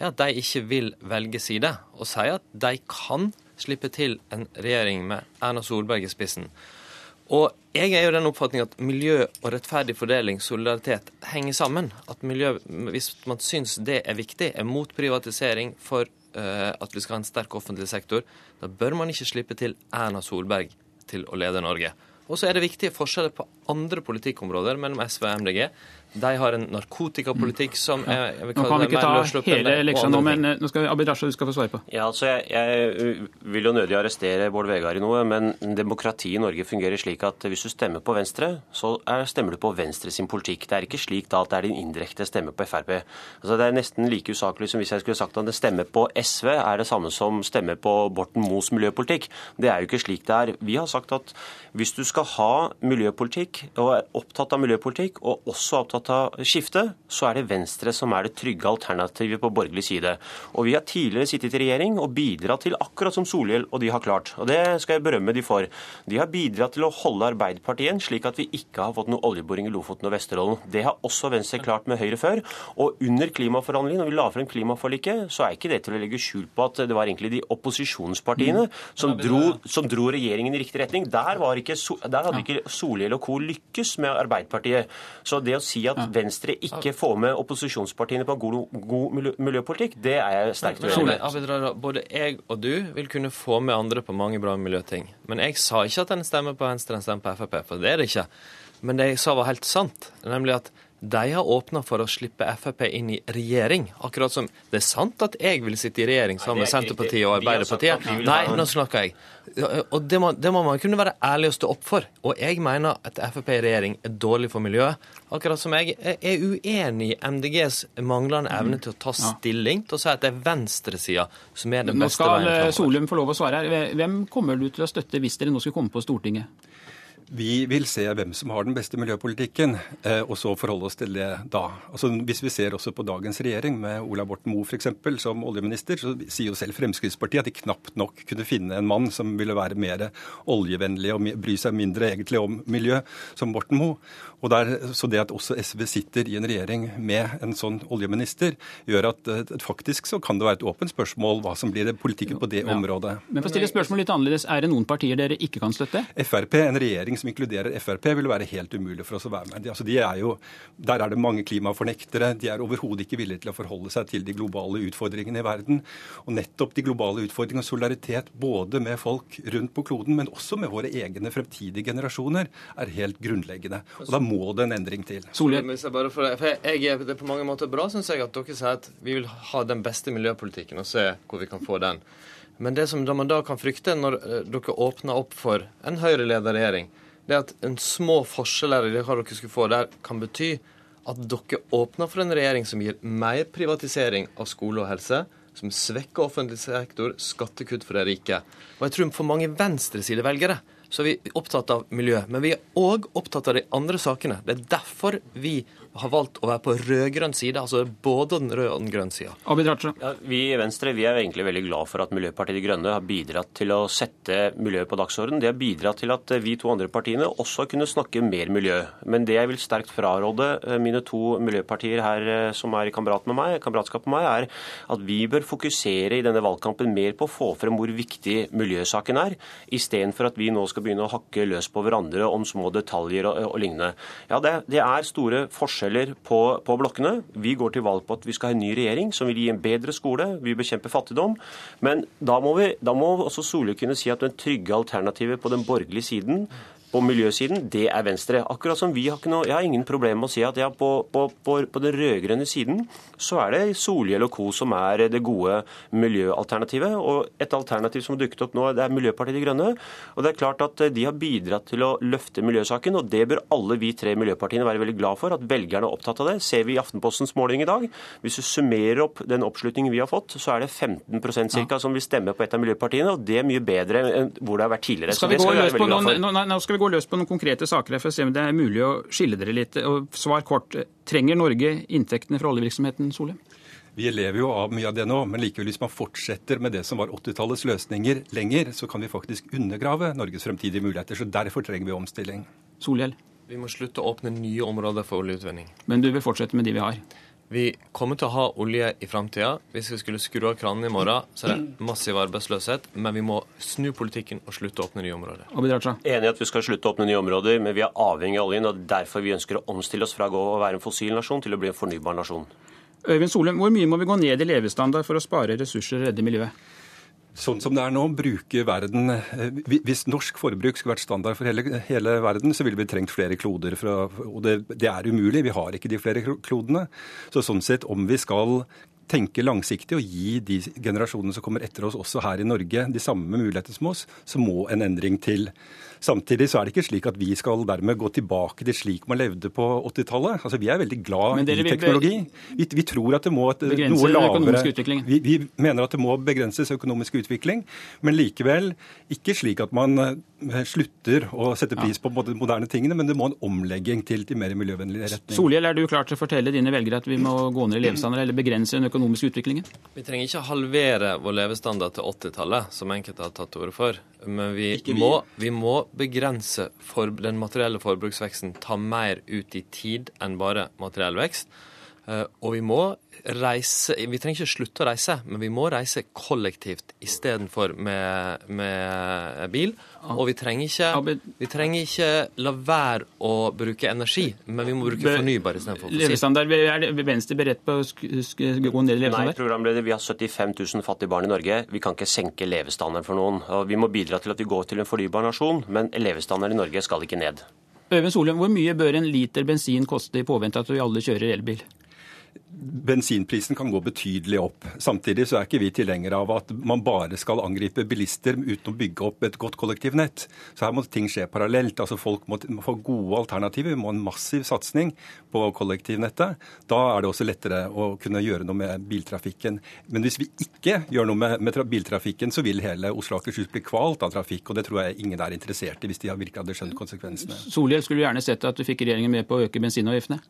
er at de ikke vil velge side, og sier at de kan slippe til en regjering med Erna Solberg i spissen. Og jeg er jo den oppfatning at miljø og rettferdig fordeling, solidaritet, henger sammen. At miljø, hvis man syns det er viktig, er mot privatisering for uh, at vi skal ha en sterk offentlig sektor, da bør man ikke slippe til Erna Solberg til å lede Norge. Og så er det viktige forskjeller på andre politikkområder mellom SV og MDG. De har en narkotikapolitikk som er jeg vil Nå kan vi ikke ta hele leksa nå, men nå skal Abid Raja du skal få svare på. Ja, altså jeg, jeg, vil jo nødig arrestere Bård Vegar i noe, men demokratiet i Norge fungerer slik at hvis du stemmer på Venstre, så er, stemmer du på Venstre sin politikk. Det er ikke slik da at det er din indirekte stemme på Frp. Altså Det er nesten like usaklig som hvis jeg skulle sagt at det stemmer på SV er det samme som stemmer på Borten Moes miljøpolitikk. Det er jo ikke slik det er. Vi har sagt at hvis du skal ha miljøpolitikk, og er opptatt av miljøpolitikk, og også opptatt opptatt av skifte, så er det Venstre som er det trygge alternativet på borgerlig side. Og Vi har tidligere sittet i regjering og bidratt til akkurat som Solhjell og de har klart. Og Det skal jeg berømme de for. De har bidratt til å holde Arbeiderpartiet slik at vi ikke har fått noe oljeboring i Lofoten og Vesterålen. Det har også Venstre klart med Høyre før. Og under klimaforhandlingene, når vi la frem klimaforliket, så er ikke det til å legge skjul på at det var egentlig de opposisjonspartiene mm. som dro, som dro regjeringen i riktig retning. Der, ikke, der hadde ikke Solhjell og co. lykkes med Arbeiderpartiet. Så det å si at Venstre ikke får med opposisjonspartiene på god, god miljøpolitikk, det er jeg sterkt uenig i. Både jeg og du vil kunne få med andre på mange bra miljøting. Men jeg sa ikke at en stemmer på Venstre en stemmer på Frp, for det er det ikke. Men det jeg sa var helt sant, nemlig at de har åpna for å slippe Frp inn i regjering. Akkurat som det er sant at jeg vil sitte i regjering sammen med Senterpartiet og Arbeiderpartiet. Nei, nå snakker jeg. Og det må, det må, man kunne være ærlig og stå opp for. Og jeg mener at Frp i regjering er dårlig for miljøet. Akkurat som jeg er uenig i MDGs manglende evne til å ta stilling til å si at det er venstresida som er den beste veien Nå skal Solum få lov å svare her. Hvem kommer du til å støtte hvis dere nå skal komme på Stortinget? Vi vil se hvem som har den beste miljøpolitikken, eh, og så forholde oss til det da. Altså, hvis vi ser også på dagens regjering, med Ola Borten Moe f.eks. som oljeminister, så sier jo selv Fremskrittspartiet at de knapt nok kunne finne en mann som ville være mer oljevennlig og bry seg mindre egentlig om miljø, som Borten Moe. Og der, så det at også SV sitter i en regjering med en sånn oljeminister, gjør at uh, faktisk så kan det være et åpent spørsmål hva som blir politikken på det ja. området. Men for å stille spørsmål litt annerledes, Er det noen partier dere ikke kan støtte? Frp, En regjering som inkluderer Frp, vil være helt umulig for oss å være med. Altså, de er jo, der er det mange klimafornektere. De er overhodet ikke villige til å forholde seg til de globale utfordringene i verden. Og nettopp de globale utfordringene og solidaritet både med folk rundt på kloden, men også med våre egne fremtidige generasjoner, er helt grunnleggende. Og da må det en endring til. Solhjell? Jeg, jeg, det er på mange måter bra, syns jeg, at dere sier at vi vil ha den beste miljøpolitikken og se hvor vi kan få den. Men det som man da kan frykte når eh, dere åpner opp for en Høyre-ledet regjering, det er at en små forskjeller i det hva dere skulle få der, kan bety at dere åpner for en regjering som gir mer privatisering av skole og helse, som svekker offentlig sektor, skattekutt for de rike. Og jeg tror for mange venstresidevelgere så er vi opptatt av miljø. Men vi er òg opptatt av de andre sakene. Det er derfor vi har valgt å være på rød-grønn side, altså både den røde og den grønne sida. Ja, vi i Venstre vi er egentlig veldig glad for at Miljøpartiet De Grønne har bidratt til å sette miljøet på dagsordenen. Det har bidratt til at vi to andre partiene også har kunnet snakke mer miljø. Men det jeg vil sterkt fraråde eh, mine to miljøpartier her eh, som er i kamerat med meg, kameratskap med meg, er at vi bør fokusere i denne valgkampen mer på å få frem hvor viktig miljøsaken er, istedenfor at vi nå skal begynne å hakke løs på hverandre om små detaljer og, og lignende. Ja, det, det er store forskjeller forskjeller på, på, blokkene. Vi går til valg på at vi skal ha en ny regjering som vil gi en bedre skole, vi bekjemper fattigdom. Men da må, vi, da må også Solhjell kunne si at den trygge alternativet på den borgerlige siden på miljøsiden, det er Venstre. Akkurat som vi har ikke noe, Jeg har ingen problemer med å si at ja, på, på, på, på den rød-grønne siden så er det Solhjell og co. som er det gode miljøalternativet. Og et alternativ som har dukket opp nå, det er Miljøpartiet De Grønne. Og det er klart at de har bidratt til å løfte miljøsaken, og det bør alle vi tre miljøpartiene være veldig glad for. At velgerne er opptatt av det. Ser vi i Aftenpostens måling i dag. Hvis du summerer opp den oppslutningen vi har fått, så er det 15% cirka som vil stemme på et av miljøpartiene, og det er mye bedre enn hvor det har vært tidligere. Skal vi, gå løs på noen, skal vi gå løs på noen konkrete saker for å se om det er mulig å skille dere litt. Og svar kort. Trenger Norge inntektene fra oljevirksomheten, Solheim? Vi lever jo av mye av det nå, men likevel hvis man fortsetter med det som var 80-tallets løsninger lenger, så kan vi faktisk undergrave Norges fremtidige muligheter. Så derfor trenger vi omstilling. Solhjell? Vi må slutte å åpne nye områder for oljeutvinning. Men du vil fortsette med de vi har? Vi kommer til å ha olje i framtida. Hvis vi skulle skru av kranene i morgen, så er det massiv arbeidsløshet. Men vi må snu politikken og slutte å åpne nye områder. Enig i at vi skal slutte å åpne nye områder, men vi er avhengig av oljen. og Derfor vi ønsker å omstille oss fra å være en fossil nasjon til å bli en fornybar nasjon. Øyvind Solheim, hvor mye må vi gå ned i levestandard for å spare ressurser og redde miljøet? Sånn som det er nå, bruker verden eh, Hvis norsk forbruk skulle vært standard for hele, hele verden, så ville vi trengt flere kloder. Å, og det, det, er umulig. Vi har ikke de flere klodene. Så sånn sett, om vi skal tenke langsiktig og gi de generasjonene som kommer etter oss, også her i Norge, de samme muligheter som oss, så må en endring til. Samtidig så er det ikke slik at vi skal dermed gå tilbake til slik man levde på 80-tallet. Altså, vi er veldig glad i teknologi. Vi, vi, tror at det må et, noe lavere vi, vi, mener at det må begrenses økonomisk utvikling, men likevel ikke slik at man eh, slutter å sette pris på de moderne tingene, men det må en omlegging til til mer miljøvennlig retning. Solhjell, er du klar til å fortelle dine velgere at vi må gå ned i levestandard eller begrense den økonomiske utviklingen? Vi trenger ikke halvere vår levestandard til 80-tallet, som enkelte har tatt til orde for. Men vi, vi. Må, vi må begrense for den materielle forbruksveksten, ta mer ut i tid enn bare materiell vekst. Eh, og vi må reise Vi trenger ikke slutte å reise, men vi må reise kollektivt istedenfor med, med bil. Og vi trenger, ikke, vi trenger ikke la være å bruke energi, men vi må bruke fornybar istedenfor fossil. Er Venstre beredt på å gå ned i levestandard? Nei, programleder, vi har 75 000 fattige barn i Norge. Vi kan ikke senke levestandarden for noen. Og vi må bidra til at vi går til en fornybar nasjon, men levestandarden i Norge skal ikke ned. Øyvind Solheim, hvor mye bør en liter bensin koste i påvente at vi alle kjører elbil? Bensinprisen kan gå betydelig opp. Samtidig så er ikke vi tilhengere av at man bare skal angripe bilister uten å bygge opp et godt kollektivnett. Så her må ting skje parallelt. Altså Folk må få gode alternativer. Vi må ha en massiv satsing på kollektivnettet. Da er det også lettere å kunne gjøre noe med biltrafikken. Men hvis vi ikke gjør noe med, med biltrafikken, så vil hele Oslo og Akershus bli kvalt av trafikk. Og det tror jeg ingen er interessert i, hvis de virkelig hadde skjønt konsekvensene. Solhjell skulle gjerne sett at du fikk regjeringen med på å øke bensinavgiftene?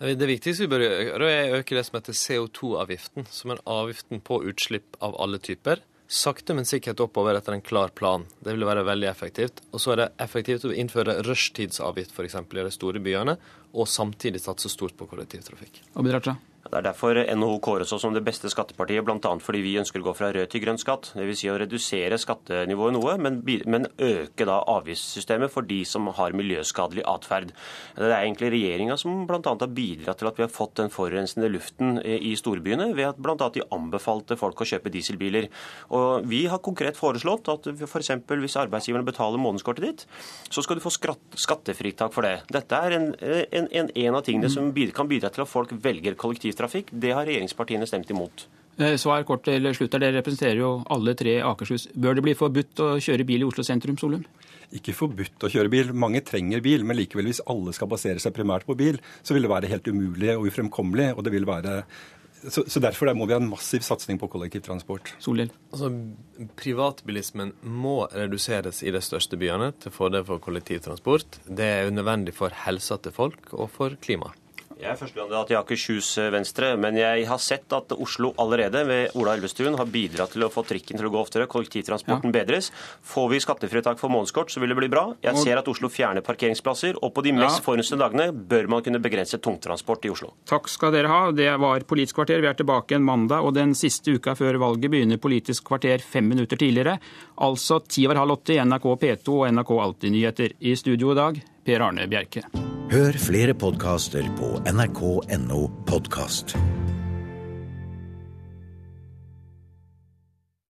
Det viktigste vi bør gjøre, er å øke det som heter CO2-avgiften, som er avgiften på utslipp av alle typer. Sakte, men sikkert oppover etter en klar plan. Det vil være veldig effektivt. Og så er det effektivt å innføre rushtidsavgift f.eks. i de store byene, og samtidig satse stort på kollektivtrafikk. Abid Raja. Det er derfor NHO kåres oss som det beste skattepartiet, bl.a. fordi vi ønsker å gå fra rød til grønn skatt. Dvs. Si å redusere skattenivået noe, men, men, øke da avgiftssystemet for de som har miljøskadelig atferd. Det er egentlig regjeringa som bl.a. har bidratt til at vi har fått den forurensende luften i storbyene, ved at bl.a. de anbefalte folk å kjøpe dieselbiler. Og Vi har konkret foreslått at f.eks. hvis arbeidsgiverne betaler månedskortet ditt, så skal du få skattefritak for det. Dette er en, en, en, en av tingene som kan bidra til at folk velger kollektivt kollektivtrafikk. Det har regjeringspartiene stemt imot. Eh, svar kort til slutt. Dere representerer jo alle tre Akershus. Bør det bli forbudt å kjøre bil i Oslo sentrum, Solum? Ikke forbudt å kjøre bil. Mange trenger bil, men likevel hvis alle skal basere seg primært på bil, så vil det være helt umulig og ufremkommelig. Og det vil være Så, så Derfor må vi ha en massiv satsing på kollektivtransport. Solhjell. Altså, privatbilismen må reduseres i de største byene til fordel for kollektivtransport. Det er nødvendig for helsa til folk og for klimaet. Jeg er førstekandidat i Akershus eh, Venstre, men jeg har sett at Oslo allerede ved Ola Elvestuen har bidratt til å få trikken til å gå oftere. Kollektivtransporten ja. bedres. Får vi skattefritak for månedskort, så vil det bli bra. Jeg ser at Oslo fjerner parkeringsplasser, og på de mest ja. forurensede dagene bør man kunne begrense tungtransport i Oslo. Takk skal dere ha. Det var Politisk kvarter. Vi er tilbake en mandag, og den siste uka før valget begynner Politisk kvarter fem minutter tidligere. Altså ti over halv åtte i NRK P2 og NRK Alltid nyheter. I studio i dag, Per Arne Bjerke. Hør flere podkaster på nrk.no podkast.